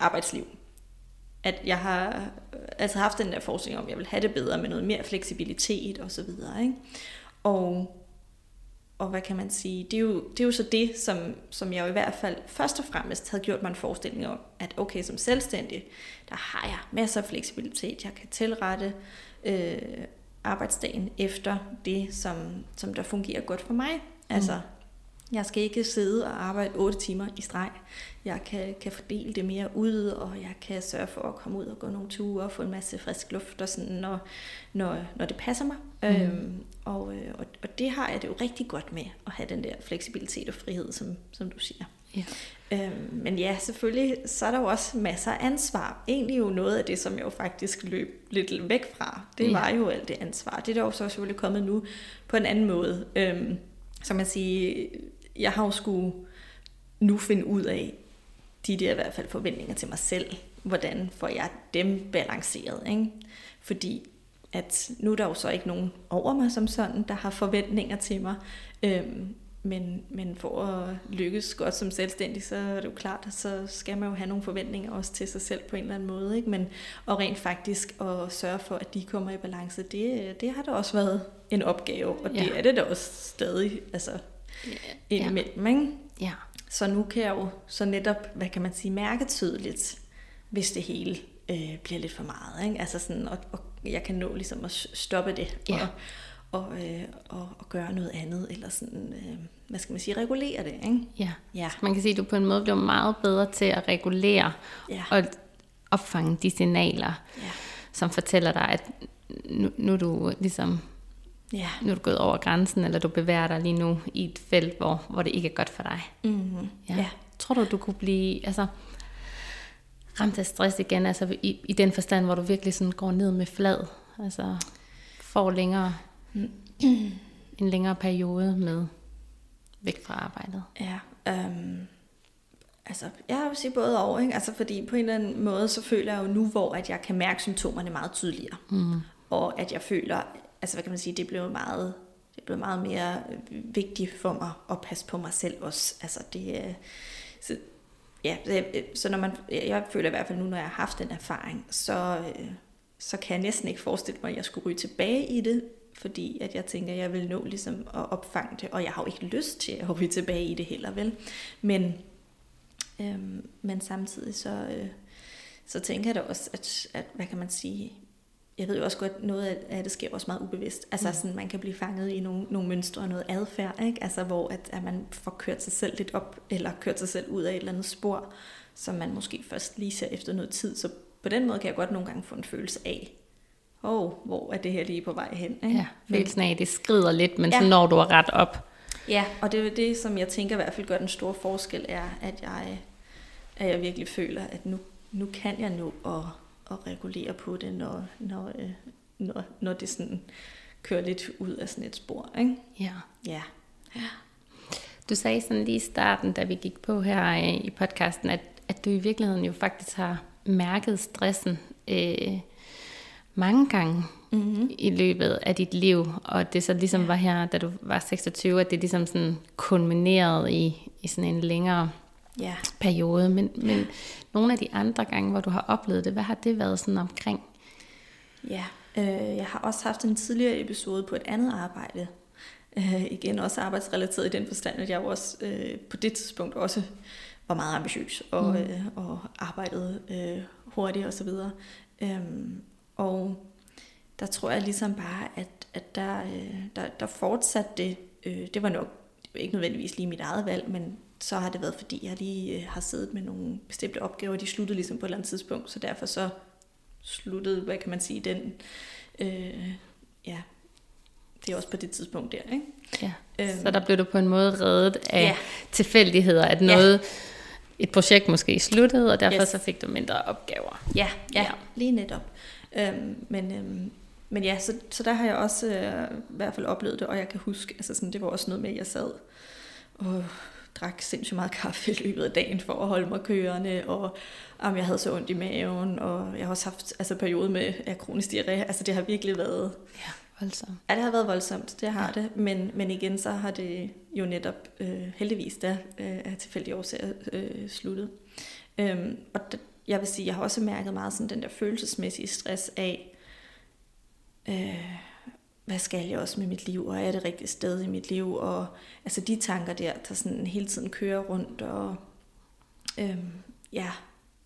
arbejdsliv at jeg har øh, altså haft den der forskning om, at jeg vil have det bedre med noget mere fleksibilitet og så videre. Ikke? Og, og hvad kan man sige, det er jo, det er jo så det, som, som jeg jo i hvert fald først og fremmest havde gjort mig en forestilling om, at okay, som selvstændig, der har jeg masser af fleksibilitet, jeg kan tilrette øh, arbejdsdagen efter det, som, som der fungerer godt for mig. Altså, jeg skal ikke sidde og arbejde 8 timer i streg. Jeg kan, kan fordele det mere ud, og jeg kan sørge for at komme ud og gå nogle ture og få en masse frisk luft, og sådan, når, når, når det passer mig. Mm. Øhm, og, øh, og, og det har jeg det jo rigtig godt med, at have den der fleksibilitet og frihed, som, som du siger. Ja. Øhm, men ja, selvfølgelig, så er der jo også masser af ansvar. Egentlig jo noget af det, som jeg jo faktisk løb lidt væk fra. Det Ja. var jo alt det ansvar. Det er der jo så selvfølgelig kommet nu på en anden måde. Øhm, så man siger, jeg har jo skulle nu finde ud af, de der i hvert fald forventninger til mig selv. Hvordan får jeg dem balanceret? Ikke? Fordi at nu er der jo så ikke nogen over mig som sådan, der har forventninger til mig. Øhm, men, men for at lykkes godt som selvstændig, så er det jo klart, at så skal man jo have nogle forventninger også til sig selv på en eller anden måde. Ikke? Men, og rent faktisk at sørge for, at de kommer i balance, det, det har da også været en opgave, og det Ja. er det da også stadig altså, indimellem. Ikke? Ja. Så nu kan jeg jo så netop, hvad kan man sige, mærke tydeligt, hvis det hele øh, bliver lidt for meget. Ikke? Altså sådan, og, og jeg kan nå ligesom at stoppe det Ja. og, og, øh, og, og gøre noget andet, eller sådan, øh, hvad skal man sige, regulere det. Ikke? Ja. Ja. Man kan sige, at du på en måde bliver meget bedre til at regulere Ja. og opfange de signaler, Ja. som fortæller dig, at nu, nu er du ligesom Ja. nu er du gået over grænsen, eller du bevæger dig lige nu i et felt, hvor, hvor det ikke er godt for dig. Mm-hmm. Ja. ja. Tror du, du kunne blive altså, ramt af stress igen, altså i, i den forstand, hvor du virkelig sådan går ned med flad, altså får længere, en længere periode med væk fra arbejdet? Ja, øhm, altså jeg vil sige både over, ikke? Altså fordi på en eller anden måde, så føler jeg jo nu, hvor at jeg kan mærke symptomerne meget tydeligere. Mm. Og at jeg føler, altså hvad kan man sige, det blev meget, det blev meget mere vigtigt for mig at passe på mig selv også. Altså det, øh, så, ja, øh, så når man, jeg føler i hvert fald nu, når jeg har haft den erfaring, så, øh, så kan jeg næsten ikke forestille mig, at jeg skulle ryge tilbage i det, fordi at jeg tænker, at jeg vil nå ligesom at opfange det, og jeg har jo ikke lyst til at ryge tilbage i det heller, vel? Men, øhm, men samtidig så, øh, så tænker jeg da også, at, at, hvad kan man sige, jeg ved jo også godt, noget af det sker også meget ubevidst. Altså mm. sådan, man kan blive fanget i nogle, nogle mønstre og noget adfærd, ikke? Altså hvor at, at man får kørt sig selv lidt op, eller kørt sig selv ud af et eller andet spor, som man måske først lige ser efter noget tid. Så på den måde kan jeg godt nogle gange få en følelse af, oh, hvor er det her lige på vej hen? Ikke? Ja, følelsen af, at det skrider lidt, men ja. så når du er ret op. Ja, og det er det, som jeg tænker i hvert fald gør den store forskel, er, at jeg, at jeg virkelig føler, at nu, nu kan jeg nå at, at regulere på det, når, når, øh, når, når det sådan kører lidt ud af sådan et spor. Ikke? Ja. Ja. ja. Du sagde sådan lige i starten, da vi gik på her øh, i podcasten, at, at du i virkeligheden jo faktisk har mærket stressen øh, mange gange mm-hmm. i løbet af dit liv, og det så ligesom var her, da du var 26, at det ligesom sådan kulminerede i, i sådan en længere ja. periode. Men, men nogle af de andre gange, hvor du har oplevet det, hvad har det været sådan omkring? Ja, øh, jeg har også haft en tidligere episode på et andet arbejde, øh, igen også arbejdsrelateret i den forstand, at jeg også øh, på det tidspunkt også var meget ambitiøs og, mm. øh, og arbejdede øh, hurtigt og så videre. Øhm, og der tror jeg ligesom bare, at, at der, øh, der, der fortsatte det. Øh, det var nok det var ikke nødvendigvis lige mit eget valg, men så har det været, fordi jeg lige øh, har siddet med nogle bestemte opgaver, de sluttede ligesom på et eller andet tidspunkt, så derfor så sluttede, hvad kan man sige, den, øh, ja, det er også på det tidspunkt der, ikke? Ja, øhm, så der blev du på en måde reddet af ja. tilfældigheder, at noget, ja. et projekt måske sluttede, og derfor yes. så fik du mindre opgaver. Ja, ja, ja. lige netop. Øhm, men, øhm, men ja, så, så der har jeg også øh, i hvert fald oplevet det, og jeg kan huske, altså sådan, det var også noget med, at jeg sad og drak sindssygt meget kaffe i løbet af dagen for at holde mig kørende, og om jeg havde så ondt i maven, og jeg har også haft altså, periode med ja, kronisk diarré. Altså det har virkelig været... Ja, voldsomt. Ja, det har været voldsomt, det har ja. det. Men, men igen, så har det jo netop øh, heldigvis der øh, af tilfældige årsager øh, sluttet. Øhm, og jeg vil sige, jeg har også mærket meget sådan den der følelsesmæssige stress af, øh, hvad skal jeg også med mit liv, og er det rigtigt sted i mit liv, og altså de tanker der, der sådan hele tiden kører rundt, og øh, ja,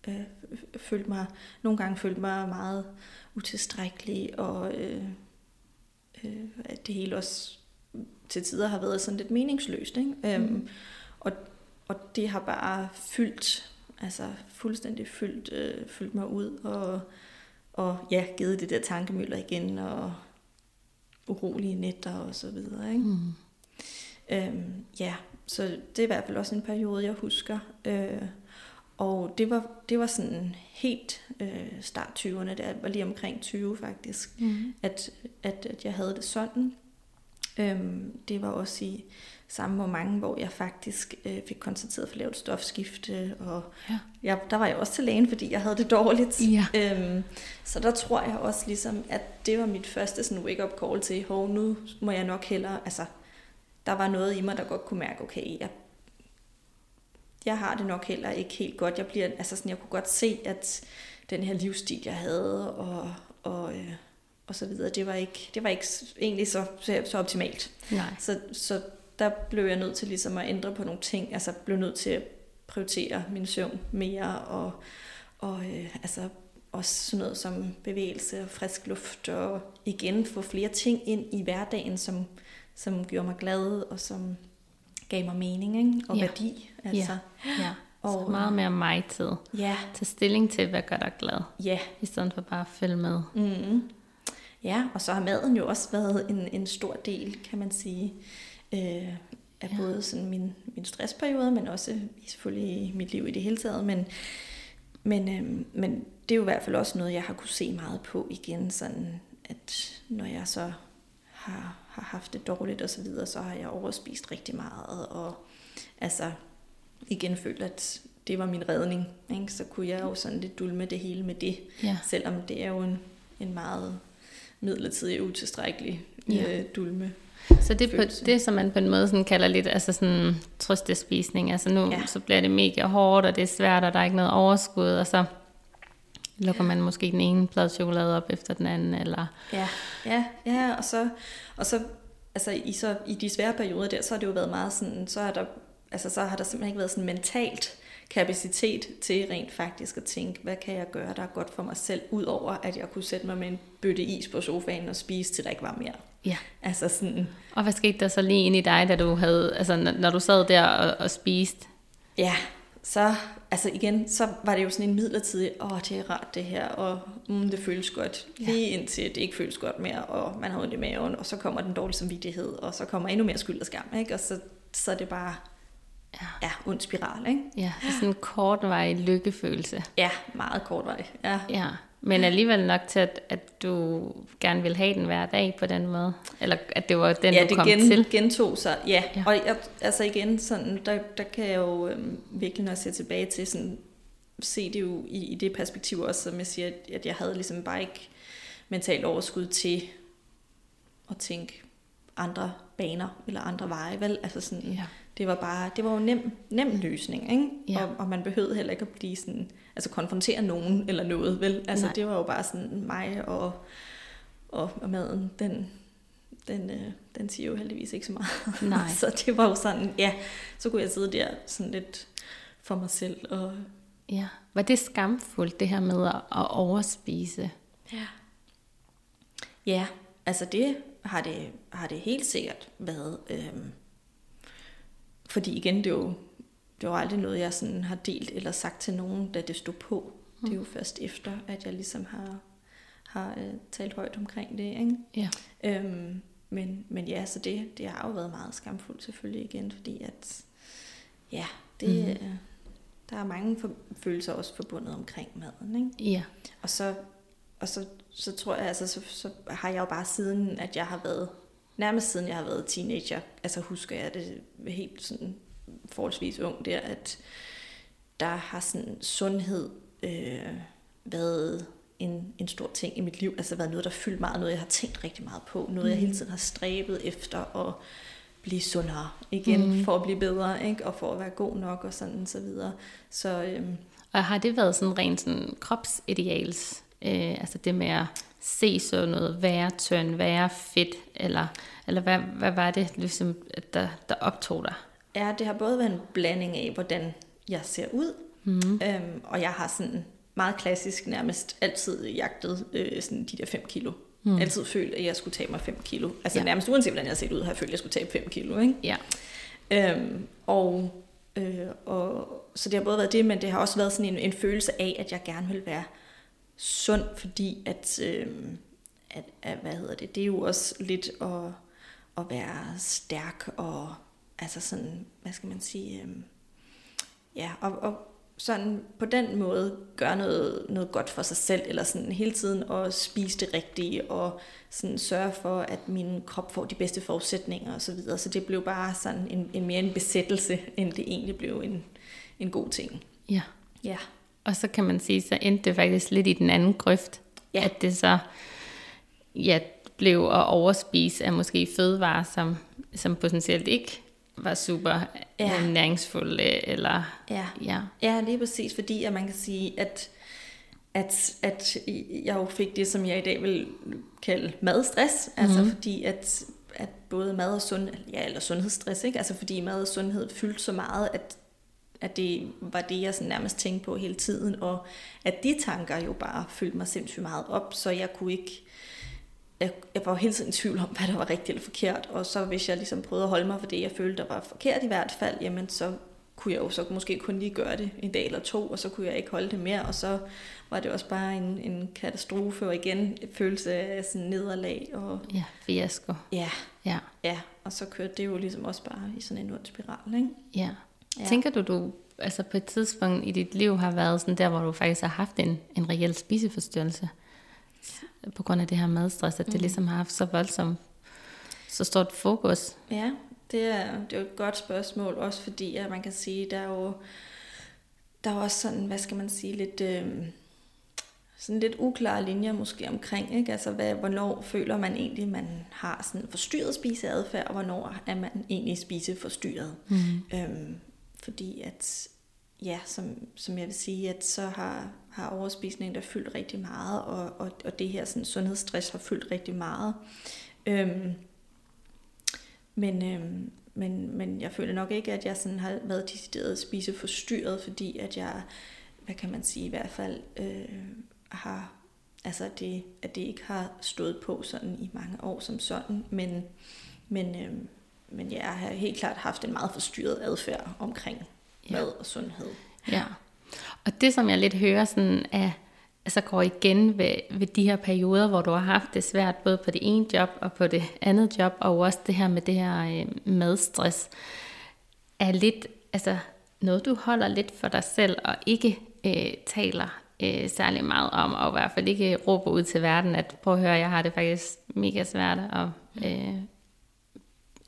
øh, følte mig, nogle gange følte mig meget utilstrækkelig, og øh, øh, at det hele også til tider har været sådan lidt meningsløst, ikke? Mm. Øhm, og, og det har bare fyldt altså fuldstændig fyldt, øh, fyldt mig ud, og, og ja, givet det der tankemøller igen, og urolige nætter og så videre. Ikke? Mm. Øhm, ja, så det er i hvert fald også en periode, jeg husker. Øh, og det var, det var sådan helt øh, start 20'erne, det var lige omkring 20 faktisk, mm. at, at, at jeg havde det sådan. Øhm, det var også i samme moment, hvor jeg faktisk øh, fik konstateret for lavt stofskifte, og ja. jeg, der var jeg også til lægen, fordi jeg havde det dårligt. Ja. Øhm, så der tror jeg også ligesom, at det var mit første sådan wake-up call til, hov, nu må jeg nok hellere, altså, der var noget i mig, der godt kunne mærke, okay, jeg, jeg har det nok heller ikke helt godt. Jeg, bliver, altså sådan, jeg kunne godt se, at den her livsstil, jeg havde, og, og øh, og så videre. Det var ikke, det var ikke egentlig så, så, så optimalt. Nej. Så, så der blev jeg nødt til ligesom at ændre på nogle ting. Altså blev nødt til at prioritere min søvn mere, og, og øh, altså også sådan noget som bevægelse og frisk luft, og igen få flere ting ind i hverdagen, som, som gjorde mig glad, og som gav mig mening ikke? og ja. værdi. Altså. Ja. ja. Og, så meget mere mig-tid. Ja. Tage stilling til, hvad gør dig glad. Ja. I stedet for bare at følge med. Mm. Ja, og så har maden jo også været en, en stor del, kan man sige, øh, af ja. både sådan min, min stressperiode, men også selvfølgelig mit liv i det hele taget. Men, men, øh, men det er jo i hvert fald også noget, jeg har kunne se meget på igen, sådan at når jeg så har, har haft det dårligt og så videre, så har jeg overspist rigtig meget, og altså igen følt, at det var min redning. Ikke? Så kunne jeg jo sådan lidt dulme det hele med det, ja. selvom det er jo en, en meget midlertidig utilstrækkelig ja. øh, dulme. Så det er på, det, som man på en måde sådan kalder lidt altså sådan trøstespisning. Altså nu ja. så bliver det mega hårdt, og det er svært, og der er ikke noget overskud, og så lukker man måske den ene plade chokolade op efter den anden. Eller... Ja, ja, ja og så, og så, altså i, så, i de svære perioder der, så har det jo været meget sådan, så, er der, altså, så har der simpelthen ikke været sådan mentalt kapacitet til rent faktisk at tænke, hvad kan jeg gøre, der er godt for mig selv, udover at jeg kunne sætte mig med en bøtte is på sofaen og spise, til der ikke var mere. Ja. Altså sådan, Og hvad skete der så lige ind i dig, da du havde, altså når- du sad der og, og spiste? ja, så, altså igen, så var det jo sådan en midlertidig, åh, det er rart det her, og mm, det føles godt, lige indtil det ikke føles godt mere, og man har ondt i maven, og så kommer den dårlige samvittighed, og så kommer endnu mere skyld og skam, ikke? Og så, så er det bare, Ja. ja, ond spiral, ikke? Ja, så sådan en kortvarig lykkefølelse. Ja, meget kort vej, ja. Ja, men alligevel nok til, at, at du gerne vil have den hver dag på den måde. Eller at det var den, ja, du det kom gen, til. gentog sig. Ja, Ja. ja. og jeg, altså igen, sådan, der, der kan jeg jo øhm, virkelig, når jeg ser tilbage til, sådan, se det jo i, i det perspektiv også, som jeg siger, at, at jeg havde ligesom bare ikke mentalt overskud til at tænke andre baner eller andre veje, vel? Altså sådan, Ja. Det var bare, det var jo nem, nem løsning, ikke? Ja. Og, og man behøvede heller ikke at blive sådan, altså konfrontere nogen eller noget, vel? Altså Nej. det var jo bare sådan mig og, og, og maden, den, den, øh, den siger jo heldigvis ikke så meget. Nej. så det var jo sådan, ja, så kunne jeg sidde der sådan lidt for mig selv. Og, Ja. Var det skamfuldt, det her med at, at overspise? ja. ja, altså det har det, har det helt sikkert været. Øhm, fordi igen, det er jo, det var aldrig noget, jeg sådan har delt eller sagt til nogen, da det stod på. Det er jo først efter, at jeg ligesom har, har øh, talt højt omkring det. Ikke? Ja. Øhm, men, men ja, så det, det har jo været meget skamfuldt selvfølgelig igen, fordi at, ja, det, mm. der er mange for, følelser også forbundet omkring maden, ikke? Ja. Og så, og så, så tror jeg, altså, så, så har jeg jo bare siden, at jeg har været, nærmest siden jeg har været teenager, altså husker jeg det helt sådan forholdsvis ung der, at der har sådan sundhed øh, været en, en stor ting i mit liv, altså været noget, der fyldt meget, noget jeg har tænkt rigtig meget på, noget jeg hele tiden har stræbet efter at blive sundere igen, mm. for at blive bedre, ikke? og for at være god nok og sådan så videre. Så øhm, Og har det været sådan rent sådan kropsideals? Øh, altså det med at se sådan noget, være tynd, være fedt, eller, eller hvad, hvad var det, ligesom, at der, der optog dig? Ja, det har både været en blanding af, hvordan jeg ser ud, mm. øhm, og jeg har sådan meget klassisk nærmest altid jagtet øh, sådan de der 5 kilo. Mm. Altid følt, at jeg skulle tage mig 5 kilo. Altså Ja. ja. nærmest uanset hvordan jeg har set ud, har jeg følt, at jeg skulle tage 5 kilo. Ikke? Ja. Øhm, og, øh, og, så det har både været det, men det har også været sådan en, en følelse af, at jeg gerne vil være sund, fordi at, øh, at, at, hvad hedder det, det er jo også lidt at, at være stærk og altså sådan, hvad skal man sige, øh, ja, og, og sådan på den måde gøre noget, noget godt for sig selv, eller sådan hele tiden at spise det rigtige, og sådan sørge for, at min krop får de bedste forudsætninger osv. Så, videre. så det blev bare sådan en, en mere en besættelse, end det egentlig blev en, en god ting. ja. Ja. Og så kan man sige, så endte det faktisk lidt i den anden grøft. Ja. At det så ja, blev at overspise af måske fødevarer, som, som potentielt ikke var super Ja. ja. næringsfulde. Eller, Ja. ja. Ja, lige præcis, fordi at man kan sige, at, at, at jeg jo fik det, som jeg i dag vil kalde madstress, altså fordi at, at både mad og sund, ja, eller sundhedsstress, ikke? altså fordi mad og sundhed fyldte så meget, at, at det var det, jeg sådan nærmest tænkte på hele tiden, og at de tanker jo bare fyldte mig sindssygt meget op, så jeg kunne ikke, jeg, jeg var hele tiden i tvivl om, hvad der var rigtigt eller forkert, og så hvis jeg ligesom prøvede at holde mig for det, jeg følte, der var forkert i hvert fald, jamen så kunne jeg jo så måske kun lige gøre det en dag eller to, og så kunne jeg ikke holde det mere, og så var det også bare en, en katastrofe, og igen en følelse af sådan nederlag, og ja, fiasko. ja, Ja. ja, og så kørte det jo ligesom også bare i sådan en ond spiral, ikke? Ja. Ja. Tænker du, du altså på et tidspunkt i dit liv har været sådan der, hvor du faktisk har haft en, en reel spiseforstyrrelse? På grund af det her madstress, at det ligesom har haft så voldsomt, så stort fokus. Ja, det er, det er jo et godt spørgsmål, også fordi at man kan sige, der er jo der er også sådan, hvad skal man sige, lidt, øh, sådan lidt uklare linjer måske omkring, ikke? Altså, hvad, hvornår føler man egentlig, man har sådan forstyrret spiseadfærd, og hvornår er man egentlig spiseforstyrret. Mm. Øhm, fordi at, ja, som, som jeg vil sige, at så har, har overspisning der fyldt rigtig meget, og, og, og det her sådan, sundhedsstress har fyldt rigtig meget. Øhm, men, øhm, men, men jeg føler nok ikke, at jeg sådan har været decideret spiseforstyrret, fordi at jeg, hvad kan man sige, i hvert fald øh, har, altså det, at det ikke har stået på sådan i mange år som sådan, men, men, øh, men jeg har helt klart haft en meget forstyrret adfærd omkring ja. mad og sundhed. Ja, og det som jeg lidt hører sådan er, altså går igen ved, ved de her perioder, hvor du har haft det svært, både på det ene job og på det andet job, og også det her med det her øh, madstress, er lidt, altså noget du holder lidt for dig selv, og ikke øh, taler øh, særlig meget om, og i hvert fald ikke råber ud til verden, at prøv at høre, jeg har det faktisk mega svært, og øh,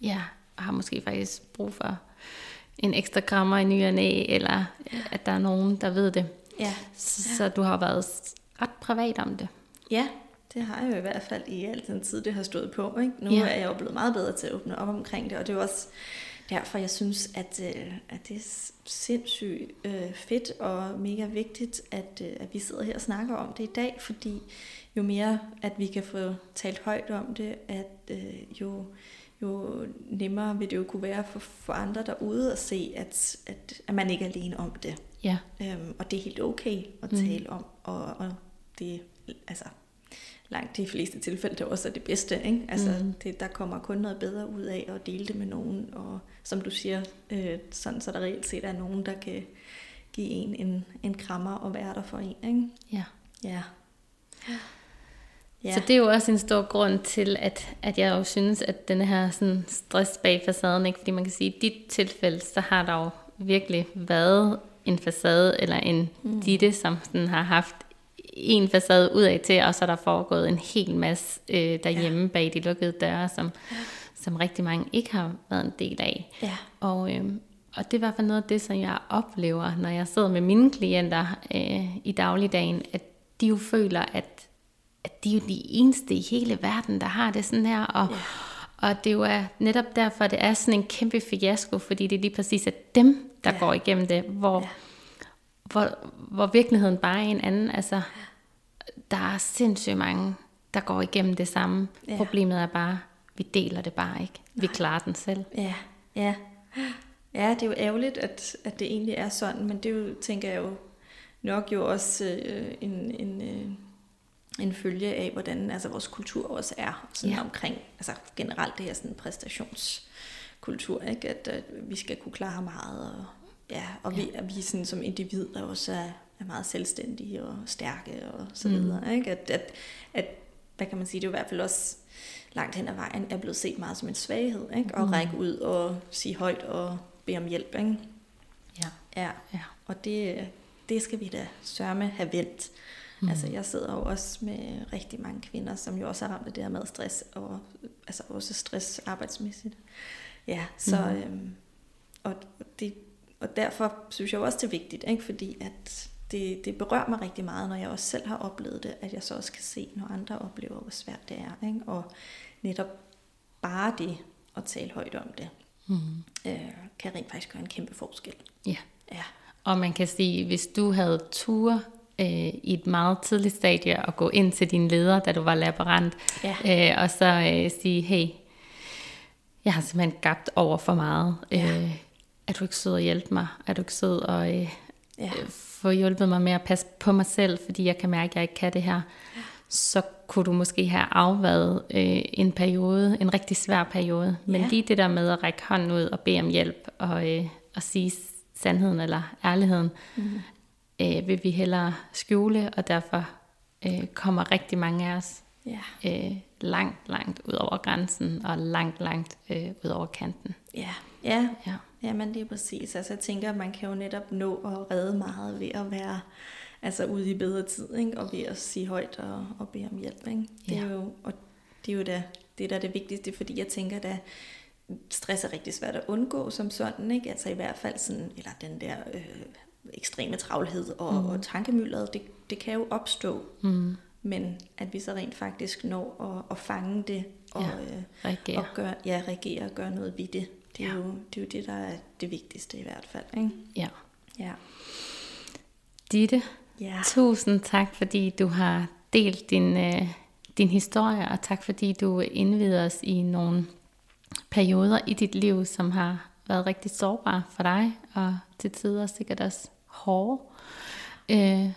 ja, har måske faktisk brug for en ekstra krammer i ny og næ, eller at der er nogen, der ved det. Ja. Så, så du har været ret privat om det. Ja, det har jeg jo i hvert fald i al den tid, det har stået på. Ikke? Nu ja. er jeg jo blevet meget bedre til at åbne op omkring det, og det er også derfor, jeg synes, at, øh, at det er sindssygt øh, fedt og mega vigtigt, at, øh, at vi sidder her og snakker om det i dag, fordi jo mere, at vi kan få talt højt om det, at jo, jo nemmere vil det jo kunne være for, for andre derude at se, at, at, at man ikke er alene om det. Ja. Øhm, og det er helt okay at mm. tale om, og, og det altså langt de fleste tilfælde, det også er det bedste. Ikke? Altså, mm. det, der kommer kun noget bedre ud af at dele det med nogen, og som du siger, øh, sådan så der reelt set er nogen, der kan give en en, en krammer og være der for en. Ikke? Ja. Ja. Ja. Så det er jo også en stor grund til, at, at jeg jo synes, at denne her sådan stress bag facaden, ikke? fordi man kan sige, at i dit tilfælde, så har der jo virkelig været en facade, eller en mm. ditte, som sådan har haft en facade ud af til, og så er der foregået en hel masse øh, derhjemme ja. bag de lukkede døre, som, ja. som rigtig mange ikke har været en del af. Ja. Og, øh, og det er i hvert fald noget af det, som jeg oplever, når jeg sidder med mine klienter øh, i dagligdagen, at de jo føler, at de er jo de eneste i hele verden, der har det sådan her, og, ja. og det jo er netop derfor, det er sådan en kæmpe fiasko, fordi det er lige præcis at dem, der ja. går igennem det, hvor, ja. hvor, hvor virkeligheden bare er en anden. Altså, der er sindssygt mange, der går igennem det samme. Ja. Problemet er bare, vi deler det bare ikke. Vi Nej. klarer den selv. Ja, ja. Ja, det er jo ærgerligt, at, at det egentlig er sådan, men det er jo, tænker jeg jo, nok jo også øh, en, en, øh, en følge af, hvordan altså, vores kultur også er sådan ja. omkring, altså generelt det her sådan præstationskultur, ikke? At, at vi skal kunne klare meget, og, ja, og ja. vi, at vi sådan, som individer også er, er meget selvstændige og stærke og så mm. videre. Ikke? At, at, at, hvad kan man sige, det er i hvert fald også langt hen ad vejen er blevet set meget som en svaghed, ikke? at mm. række ud og sige højt og bede om hjælp. Ikke? Ja. ja. ja. Og det, det skal vi da sørme have vendt. Mm. Altså jeg sidder jo også med rigtig mange kvinder, som jo også har ramt af det her med stress, og altså også stress arbejdsmæssigt. Ja, så mm. øhm, og, det, og derfor synes jeg også, det er vigtigt, ikke? fordi at det, det berører mig rigtig meget, når jeg også selv har oplevet det, at jeg så også kan se, når andre oplever, hvor svært det er. Ikke? Og netop bare det at tale højt om det, mm. øh, kan rent faktisk gøre en kæmpe forskel. Ja. ja. Og man kan sige, hvis du havde tur øh, i et meget tidligt stadie at gå ind til din leder, da du var laborant, ja. øh, og så øh, sige, hey, jeg har simpelthen gabt over for meget. Ja. Øh, er du ikke sød at hjælpe mig? Er du ikke sød at øh, ja. Øh, få hjulpet mig med at passe på mig selv, fordi jeg kan mærke, at jeg ikke kan det her, så kunne du måske have afværet øh, en periode, en rigtig svær periode. Men ja. lige det der med at række hånden ud og bede om hjælp, og, øh, og sige sandheden eller ærligheden, mm. Øh, vil vi hellere skjule, og derfor øh, kommer rigtig mange af os ja. øh, langt, langt ud over grænsen, og langt, langt øh, ud over kanten. Ja, ja. ja. Jamen det er præcis. Altså jeg tænker, at man kan jo netop nå at redde meget ved at være altså ude i bedre tid, ikke? og ved at sige højt og, og bede om hjælp. Ikke? Det, er jo, og det er jo da, det, der er det vigtigste, fordi jeg tænker, at stress er rigtig svært at undgå som sådan, ikke? altså i hvert fald sådan, eller den der øh, ekstreme travlhed og, mm. og tankemyldret, det, det kan jo opstå, mm. men at vi så rent faktisk når at, at fange det og, ja, øh, reagere. og gøre, ja, reagere og gøre noget ved det. Det er, ja. jo, det er jo det, der er det vigtigste i hvert fald. Ikke? Ja. ja. Ditte, ja. tusind tak, fordi du har delt din, øh, din historie, og tak fordi du indvider os i nogle perioder i dit liv, som har været rigtig sårbare for dig, og til tider sikkert også hårde. Øh,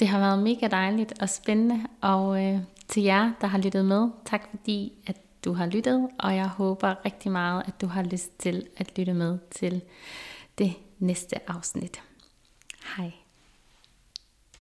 det har været mega dejligt og spændende, og øh, til jer, der har lyttet med, tak fordi, at du har lyttet, og jeg håber rigtig meget, at du har lyst til at lytte med til det næste afsnit. Hej.